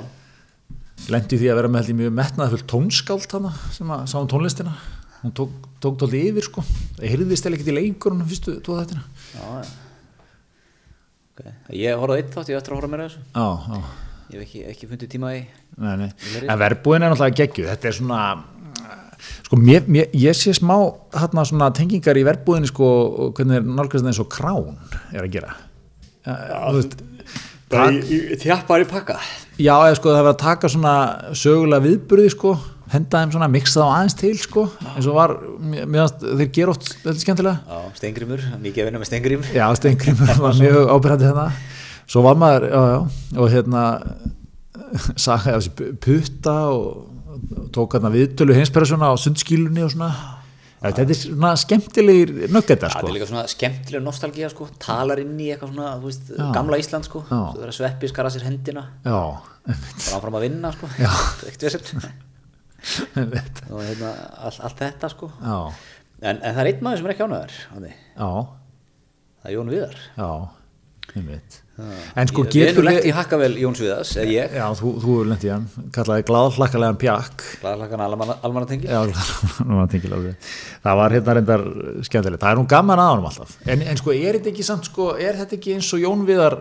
Speaker 2: lendi því að vera með mjög metnaðfull tónskált hana sem að sá um tónlistina. Hún tók, tók tóldi yfir sko. Það heyrðist eða ekkert í leikurunum fyrstu tóða þettina.
Speaker 1: já, já okay. Ég horfði á eitt þátt, ég ætti að horfa meira að þessu
Speaker 2: Já, já.
Speaker 1: Ég hef ekki, ekki fundið tíma í
Speaker 2: Nei, nei. En verbúin er náttúrulega geggju þetta er svona sko, mér, mér, ég sé smá hérna, svona, tengingar í verbúðinni sko, og hvernig er nálgast eins og krán er að gera tak,
Speaker 1: Þjappar í pakka
Speaker 2: já eða sko það var að taka svona sögulega viðburði sko henda þeim svona, mixa þá aðeins til sko. Eins og var, fannst þeir gera oft þetta skemmtilega.
Speaker 1: Já, Stengrimur, mikið að vinna með Stengrím
Speaker 2: Já, Steingrimur var mjög ábyrðandi hérna. Svo var maður, já, já, og hérna sagaði af þessi putta og tók hérna viðtölu hinspersona á sundskílunni og svona. Ja, þetta er svona skemmtilegir nöggetar
Speaker 1: Það
Speaker 2: sko.
Speaker 1: er líka svona skemmtileg nostalgía sko. Talar inn í eitthvað svona, þú veist,
Speaker 2: Já.
Speaker 1: gamla Ísland sko.
Speaker 2: Já.
Speaker 1: Svo þeirra sveppi skara sér hendina.
Speaker 2: Já,
Speaker 1: Bara áfram að vinna sko.
Speaker 2: Já.
Speaker 1: Ekkert
Speaker 2: einmitt.
Speaker 1: Og hérna, all, allt þetta sko.
Speaker 2: Já,
Speaker 1: en, en það er einn maður sem er ekki
Speaker 2: já,
Speaker 1: Það er Jón Viðar.
Speaker 2: Já einmitt. en sko
Speaker 1: Ég- Við
Speaker 2: getur
Speaker 1: erum lent í hakkavel Jóns Eða ég,
Speaker 2: Já, þú, þú í hann, kallaði gladhlakkalega pjakk.
Speaker 1: Glæðlagan almannatengil
Speaker 2: Já, nú var tengil alveg. það var hérna reyndar skemmtilegt, það er nú gaman að honum alltaf. En, en sko er þetta ekki samt sko, er þetta ekki eins og Jón Viðar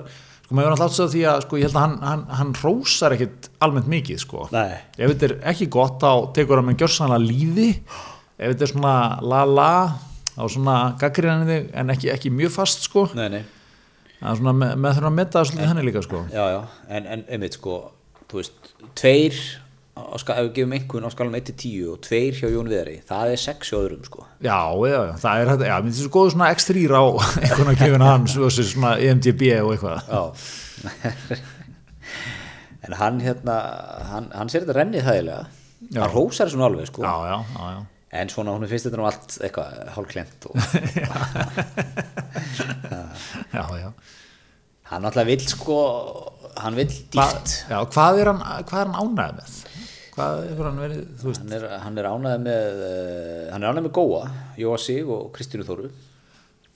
Speaker 2: sko maður er alltaf átt að því að sko ég held að hann, hann, hann rósar ekkit almennt mikið sko.
Speaker 1: Nei.
Speaker 2: ef þetta er ekki gott þá tekur hann með gjörsanlega lífi ef þetta er svona la la á svona gaggrinni en ekki, ekki mjög fast sko.
Speaker 1: Nei,
Speaker 2: svona með, með þurfa að metta það svolítið henni líka sko.
Speaker 1: Já, já, en, en einmitt sko Þú veist, tveir Ef við gefum einhvern á skalum 1-10 Og tveir hjá Jón Viðari Það er 6 hjá öðrum sko.
Speaker 2: Já, já, það er þetta, mér finnst þessu góðu svona X3 á einhvern að hans versus svona EMDB og eitthvað.
Speaker 1: Já. En hann hérna Hann, hann sér þetta rennið þægilega.
Speaker 2: Já.
Speaker 1: Hann rósar þessu nú alveg sko.
Speaker 2: Já, já,
Speaker 1: En svona hún finnst þetta nú allt eitthvað hálfklent og
Speaker 2: Já, já.
Speaker 1: hann alltaf vill sko hann vill
Speaker 2: Hva,
Speaker 1: dýft
Speaker 2: já, hvað er hann, hvað er hann ánægð með? Hvað hefur hann verið, þú veist?
Speaker 1: hann er, hann er ánægð með uh, hann er ánægð með Góa, Jóa Sig og Kristínu Þóru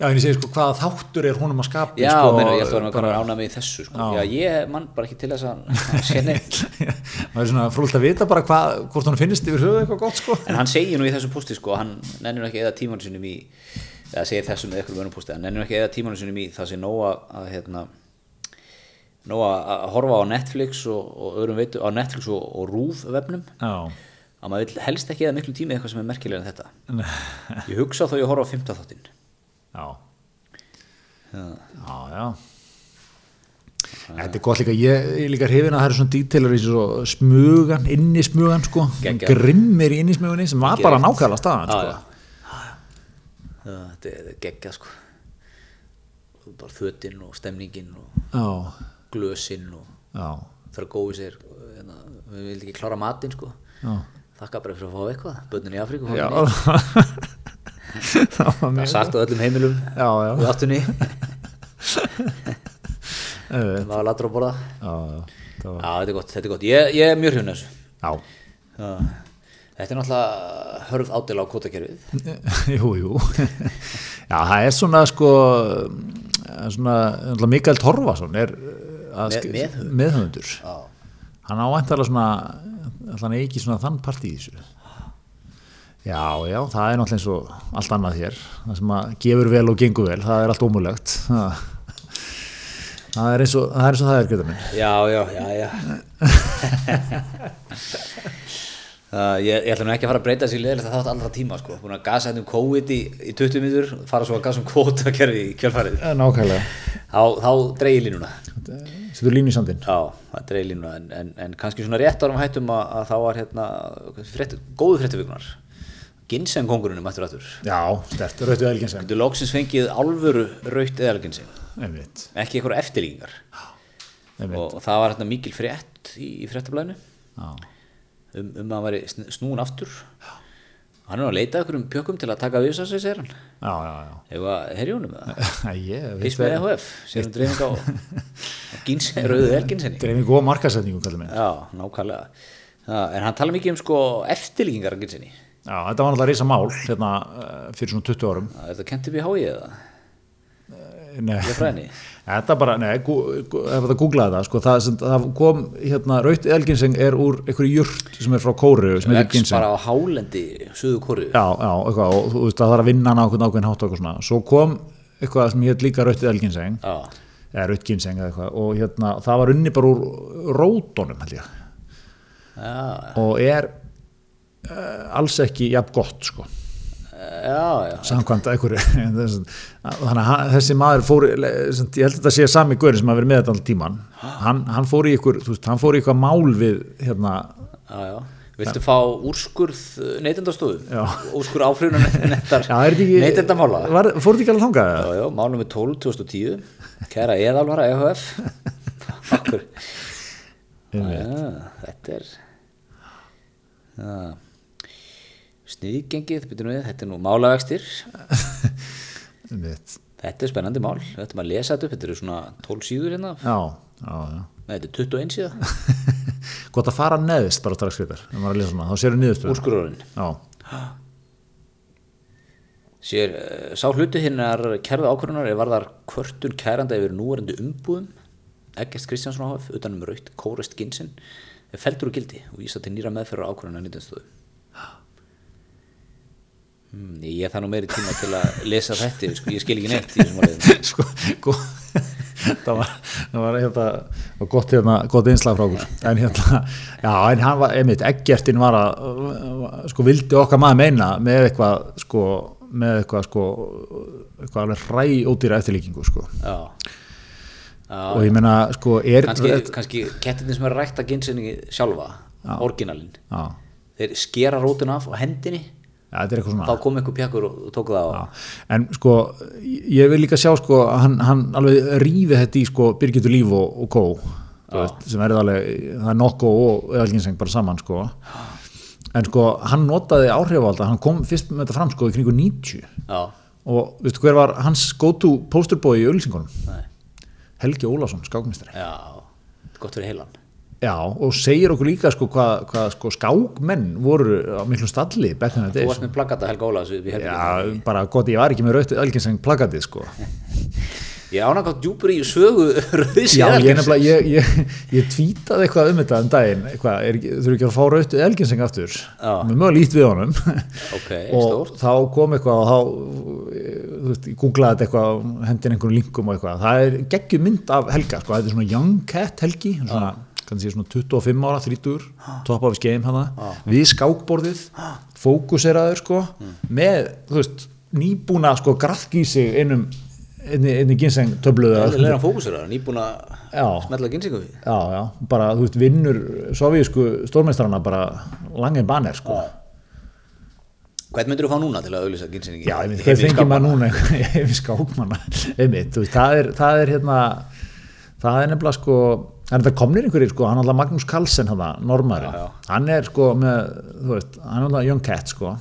Speaker 2: Já, en ég segi sko, hvaða þáttur er honum að skapa?
Speaker 1: já,
Speaker 2: sko,
Speaker 1: meina, ég ætla að vera ánægð með þessu sko.
Speaker 2: Já.
Speaker 1: já. ég mann bara ekki til þess að hann sé neitt
Speaker 2: maður er svona frúlt að vita bara hvað, hvort hann finnist yfir höfuð eitthvað gott, sko.
Speaker 1: en hann segir nú í þessu posti sko, hann nennir ekki eða tímanu sinum í eða segir þessu með eitthvað í nóga að horfa á Netflix og, og öðrum veitu, á Netflix og, og RÚV vefnum.
Speaker 2: Já,
Speaker 1: að maður helst ekki eða miklu tími í eitthvað sem er merkilega en þetta. Ég hugsa þá ég horfa á 15 þáttinn.
Speaker 2: Já,
Speaker 1: Já.
Speaker 2: já, já. Þetta er gott líka, ég er líka hrifin að það eru svona dítilar eins og smugan, inni smugan, sko,
Speaker 1: Geggjað.
Speaker 2: grimmir í inni smugunni sem var bara
Speaker 1: Geggjað.
Speaker 2: nákvæmlega staðan, sko.
Speaker 1: Þetta er geggjað sko. Bara fötin og stemningin og
Speaker 2: Já,
Speaker 1: glösin og það er góið sér hérna, við vildum ekki klára matinn sko.
Speaker 2: Já.
Speaker 1: þakka bara fyrir að fá eitthvað, börnin í Afríku
Speaker 2: það var
Speaker 1: það sagt á öllum heimilum
Speaker 2: Já, já,
Speaker 1: við áttunni.
Speaker 2: Einmitt.
Speaker 1: maður latur að borða.
Speaker 2: Já, já, það var,
Speaker 1: já, þetta er gott, þetta er gott, ég, ég er mjög hrjún þessu. Þetta er náttúrulega hörð ádela á kvotakerfið
Speaker 2: jú, jú, já, það er svona, sko, það svona, Mikael Torfason er að
Speaker 1: Með- já,
Speaker 2: Hann ávæntalega svona, alltaf hann eigi svona þann part í þessu. Já, já, það er náttúrulega eins og allt annað hér, það sem að gefur vel og gengur vel, það er allt ómulegt. Það, það er eins og það er, eins og það er, geta minn.
Speaker 1: já, já, já, já. Uh, ég, ég ætla nú ekki að fara að breyta þessi leðilegt að þátt allra tíma sko, búin að gasa hérna um COVID í, í 20 minnur, fara svo að gasa um kvotakerfi í kjölfarið,
Speaker 2: Nákvæmlega.
Speaker 1: þá, þá dreigir línuna
Speaker 2: Setur línu í sandinn.
Speaker 1: Já, það dreigir línuna en, en, en kannski svona rétt árum hættum að, að þá var hérna frétt, góðu fréttavikunar Ginseng kongurinn mættur aftur.
Speaker 2: Já, stert, rautu elgin sem.
Speaker 1: Þú loksins fengið alvöru raut eðal Ginseng
Speaker 2: Einmitt,
Speaker 1: ekki eitthvað eftirlíkingar. Og, og það var hérna mikil frétt í, í fréttablaðinu.
Speaker 2: Já.
Speaker 1: um, um að hann væri sn- snúinn aftur hann er að leita ykkur um pjökkum til að taka við þess að segja hann.
Speaker 2: Já, já, já.
Speaker 1: Eða? Herjónum Fyrst með EHF, sérum dreifing á, á gínsen, rauðu elginsenni
Speaker 2: dreifing og markasetningu kallar minn.
Speaker 1: Já, nákvæmlega. Já, En hann tala mikið um sko eftirlíkingar af gínsenni
Speaker 2: já, þetta var náttúrulega risa mál hérna eh, fyrir svona 20 árum.
Speaker 1: Þetta kent upp í hái eða
Speaker 2: nei, þetta bara, nei, ef það googlaði það sko, það, sem, það kom, hérna, raut elginseng er úr einhverju jurt sem er frá kóru sem heitir ginseng
Speaker 1: bara á hálendi, suðu kóru
Speaker 2: já, já, eitthvað, og þú veist að það er að vinna einhvern ákveðin hátt og eitthvað svona, svo kom eitthvað sem hétt líka raut elginseng. Eða raut ginseng eða eitthvað og hérna, það var unni bara úr rótonum held ég.
Speaker 1: Já,
Speaker 2: og er uh, alls ekki jafn gott sko samkvæmt einhverju þannig að þessi maður fór ég held að þetta sé sami guður sem hafa verið með þetta alltaf tíman hann, hann fór í ykkur veist, hann fór í eitthvað mál við hérna,
Speaker 1: Já, já. Viltu fá úrskurð neytendastofu?
Speaker 2: Já.
Speaker 1: Úrskurð áfrýðunar neytendar
Speaker 2: já, er þetta ekki
Speaker 1: Neytendamála?
Speaker 2: fór þetta ekki alveg þangað
Speaker 1: Já, já, málum við 12 2010 Kæra eðalvara EHF Akkur já, Þetta er já. Sniðgengið, við, þetta er nú
Speaker 2: Einmitt.
Speaker 1: Þetta er spennandi mál, þetta er maður að lesa þetta upp Þetta eru svona 12 síður hérna.
Speaker 2: Já, já, já.
Speaker 1: Nei, þetta er 21 síða.
Speaker 2: Gott að fara neðist bara strax skrifar þá séru niðurstöðu
Speaker 1: Úrskurðurinn.
Speaker 2: Já,
Speaker 1: Sér, uh, sá hluti hinnar kærðu ákvörunar er varðar kvörtun kæranda yfir núverandi umbúðum Eggert Kristjánsson áhaf utan um raut kórist ginsinn er feldur úr gildi og vísa til nýra meðferðar ákvörunar nýtjanstöðu hmm, Ég það nú meiri tíma til að lesa þetta sko, ég skil ekki neitt í þessum áliðum
Speaker 2: sko, sko það var, það var hérna var gott, hérna, gott einslag frá okkur. En hérna, já, en hann var einmitt, Eggertin var að, sko, vildi okkar maður meina með eitthvað, sko með eitthvað, sko eitthvað alveg hræ ódýra eftirlíkingu, sko.
Speaker 1: Já,
Speaker 2: og ég meina, sko, er
Speaker 1: kannski, kannski kettirnir sem er að rækta ginsinni sjálfa, orginalinn þeir skera rótuna af á hendinni
Speaker 2: er svona
Speaker 1: þá kom einhver pjakkur og tók það á.
Speaker 2: En sko ég vil líka sjá sko hann, hann alveg rífi þetta í sko Birgitur Líf og, og Kó veist, sem er alveg, það er nokko og eðalginseng bara saman sko. En sko hann notaði áhrifvalda hann kom fyrst með þetta fram sko í kringu 90
Speaker 1: Já,
Speaker 2: og veistu hver var hans go-to posterboy í ölsingunum
Speaker 1: nei.
Speaker 2: Helgi Ólafsson, skákmistari
Speaker 1: Já, gott fyrir heilan
Speaker 2: já, og segir okkur líka sko hvað hva, sko skákmenn voru á miklum stalli back in the
Speaker 1: Þú
Speaker 2: days
Speaker 1: varst með plakata Helga í
Speaker 2: já, bara gott, ég var ekki með rautt eðalginseng plakatið sko.
Speaker 1: Ég ánátt djúpur í sögu rauðs
Speaker 2: Já, ég nefnilega, ég, ég, ég tvítaði eitthvað um þetta um daginn, eitthvað, er, þurfi ekki að fá rautu elginseng aftur,
Speaker 1: Já.
Speaker 2: með mjög lít við honum.
Speaker 1: Ok,
Speaker 2: og þá kom eitthvað og þá, þú veist, ég googlaði þetta eitthvað, hendin einhverjum linkum og eitthvað, það er geggjum mynd af Helga, sko, þetta er svona young cat Helgi, svona, kannski svona 25 ára, 30, top of his game hana, við skákborðið, fókuseraður, sko, með, þú veist, nýbúna, sko, grafki í sig einum, einni, ginseng
Speaker 1: það, nýbúin að
Speaker 2: Já.
Speaker 1: smetla ginsingu við
Speaker 2: Já, já, bara, þú veist, vinnur sovísku stórmeistrana bara langin banner, sko.
Speaker 1: Hvern myndir þú fá núna til að auðlýsa ginsingi?
Speaker 2: Já, ég veit, hvað fengið maður núna? Yfir skákmanna, einmitt, þú veist, það er, það er hérna, það er nefnilega, sko, en það komnir einhverjir, sko, hann er alltaf Magnús Carlsen, hann, normæri,
Speaker 1: Já, já.
Speaker 2: hann er, sko, með, þú veist, hann er alltaf young cat, sko,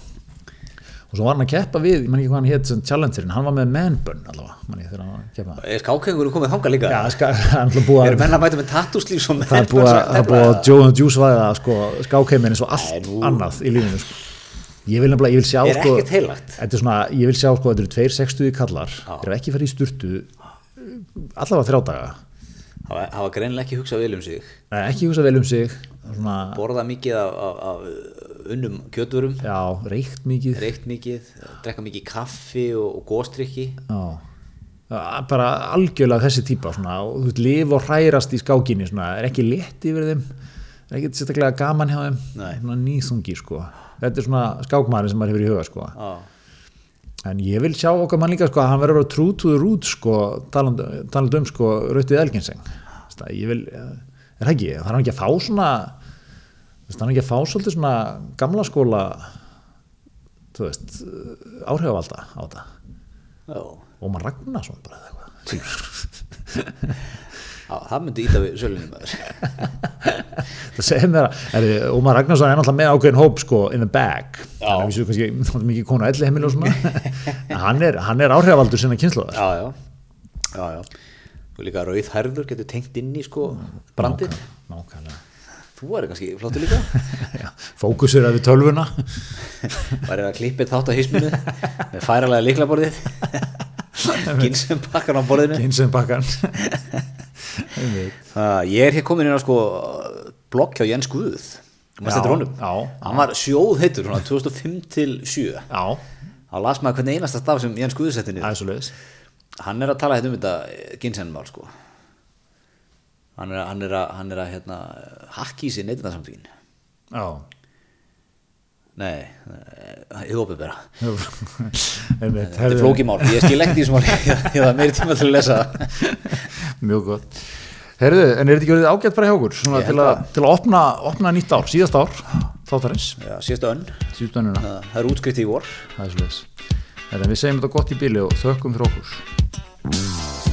Speaker 2: og svo var hann að keppa við, ég man ekki hvað hann hétt sem challengerinn, hann var með manbun, allavega, man ég þegar hann var að keppa.
Speaker 1: Er skákengur komið þangað líka?
Speaker 2: Já, ska, hann er búið að
Speaker 1: menn að mæta með tattúslíf svo
Speaker 2: það er búið að, það er búið að Joe and Juice væða sko, skákheimin eins og allt
Speaker 1: nú.
Speaker 2: annað í lífinu sko. ég vil nefnilega, ég vil sjá
Speaker 1: Er
Speaker 2: sko,
Speaker 1: ekkert heilagt?
Speaker 2: þetta er svona, ég vil sjá sko, þetta eru tveir sextuði kallar, þeir eru ekki farið í sturtu allavega þrjá daga
Speaker 1: Hafa, greinilega ekki hugsað vel um sig.
Speaker 2: Nei, ekki hugsa vel um sig. Svona,
Speaker 1: Borða mikið af, af, af unnum kjöturum
Speaker 2: já, reykt mikið.
Speaker 1: Reykt mikið, drekka mikið kaffi og, og góstrykki
Speaker 2: bara algjörlega þessi típa svona, og þú veist, lif og hrærast í skákinni svona, er ekki létt yfir þeim. Er ekki sérstaklega gaman hjá þeim. Nýþungi sko. Þetta er svona skákmaðurinn sem maður hefur í huga sko.
Speaker 1: Já,
Speaker 2: En ég vil sjá okkar mann líka sko að hann verður að vera the roots sko talandi um sko rautið elginseng ég vil, er það ekki það er hann ekki að fá svona það er hann ekki að fá svolítið svona gamla skóla þú veist áhrifavalda á þetta? Og maður Ragnarsson bara eða eitthvað.
Speaker 1: Það myndi íta við sölunni maður.
Speaker 2: Það segir mér að er, Ómar Ragnarsson er náttúrulega með ákveðin hóp sko in the bag við séum kannski mikið konu elli heimil og svona. Hann er, hann er áhrifavaldur sinna kynsluðar
Speaker 1: Já, já, já, já Og líka rauð herður getur tengt inn í sko brandið.
Speaker 2: nákvæmlega
Speaker 1: Þú er kannski flottur líka.
Speaker 2: Fókusur við tölvuna.
Speaker 1: Værið að klippið þátt á hisminu með færalega líklaborðið Ginsum pakkan á borðinu. Uh, Ég er hér komin inn á sko blogg hjá Jens Guð. Hann var sjóð heitur svona 2005 til 7
Speaker 2: já,
Speaker 1: Þá las maður hvernig einasta staf sem Jens Guð setti niður.
Speaker 2: Er
Speaker 1: Hann er að tala hérna um þetta Ginsenmál sko. Hann er, hann er að, hann er að hérna, hakki í sig neytindarsamtökin
Speaker 2: já.
Speaker 1: Nei, ég hópið bara Þetta er flókimál, ég skil ekkert í þessum máli. Ég það meiri tíma til að lesa.
Speaker 2: Mjög gott. Herðu, en er þetta ekki verið ágætt bara hjá okkur? Til, að,
Speaker 1: það.
Speaker 2: til að opna, opna nýtt ár, síðast ár þáttarins,
Speaker 1: Já, síðasta önn, það er útskrift í vor.
Speaker 2: Það er svo leiðis við segjum þetta gott í bíli og þökkum fyrir okkur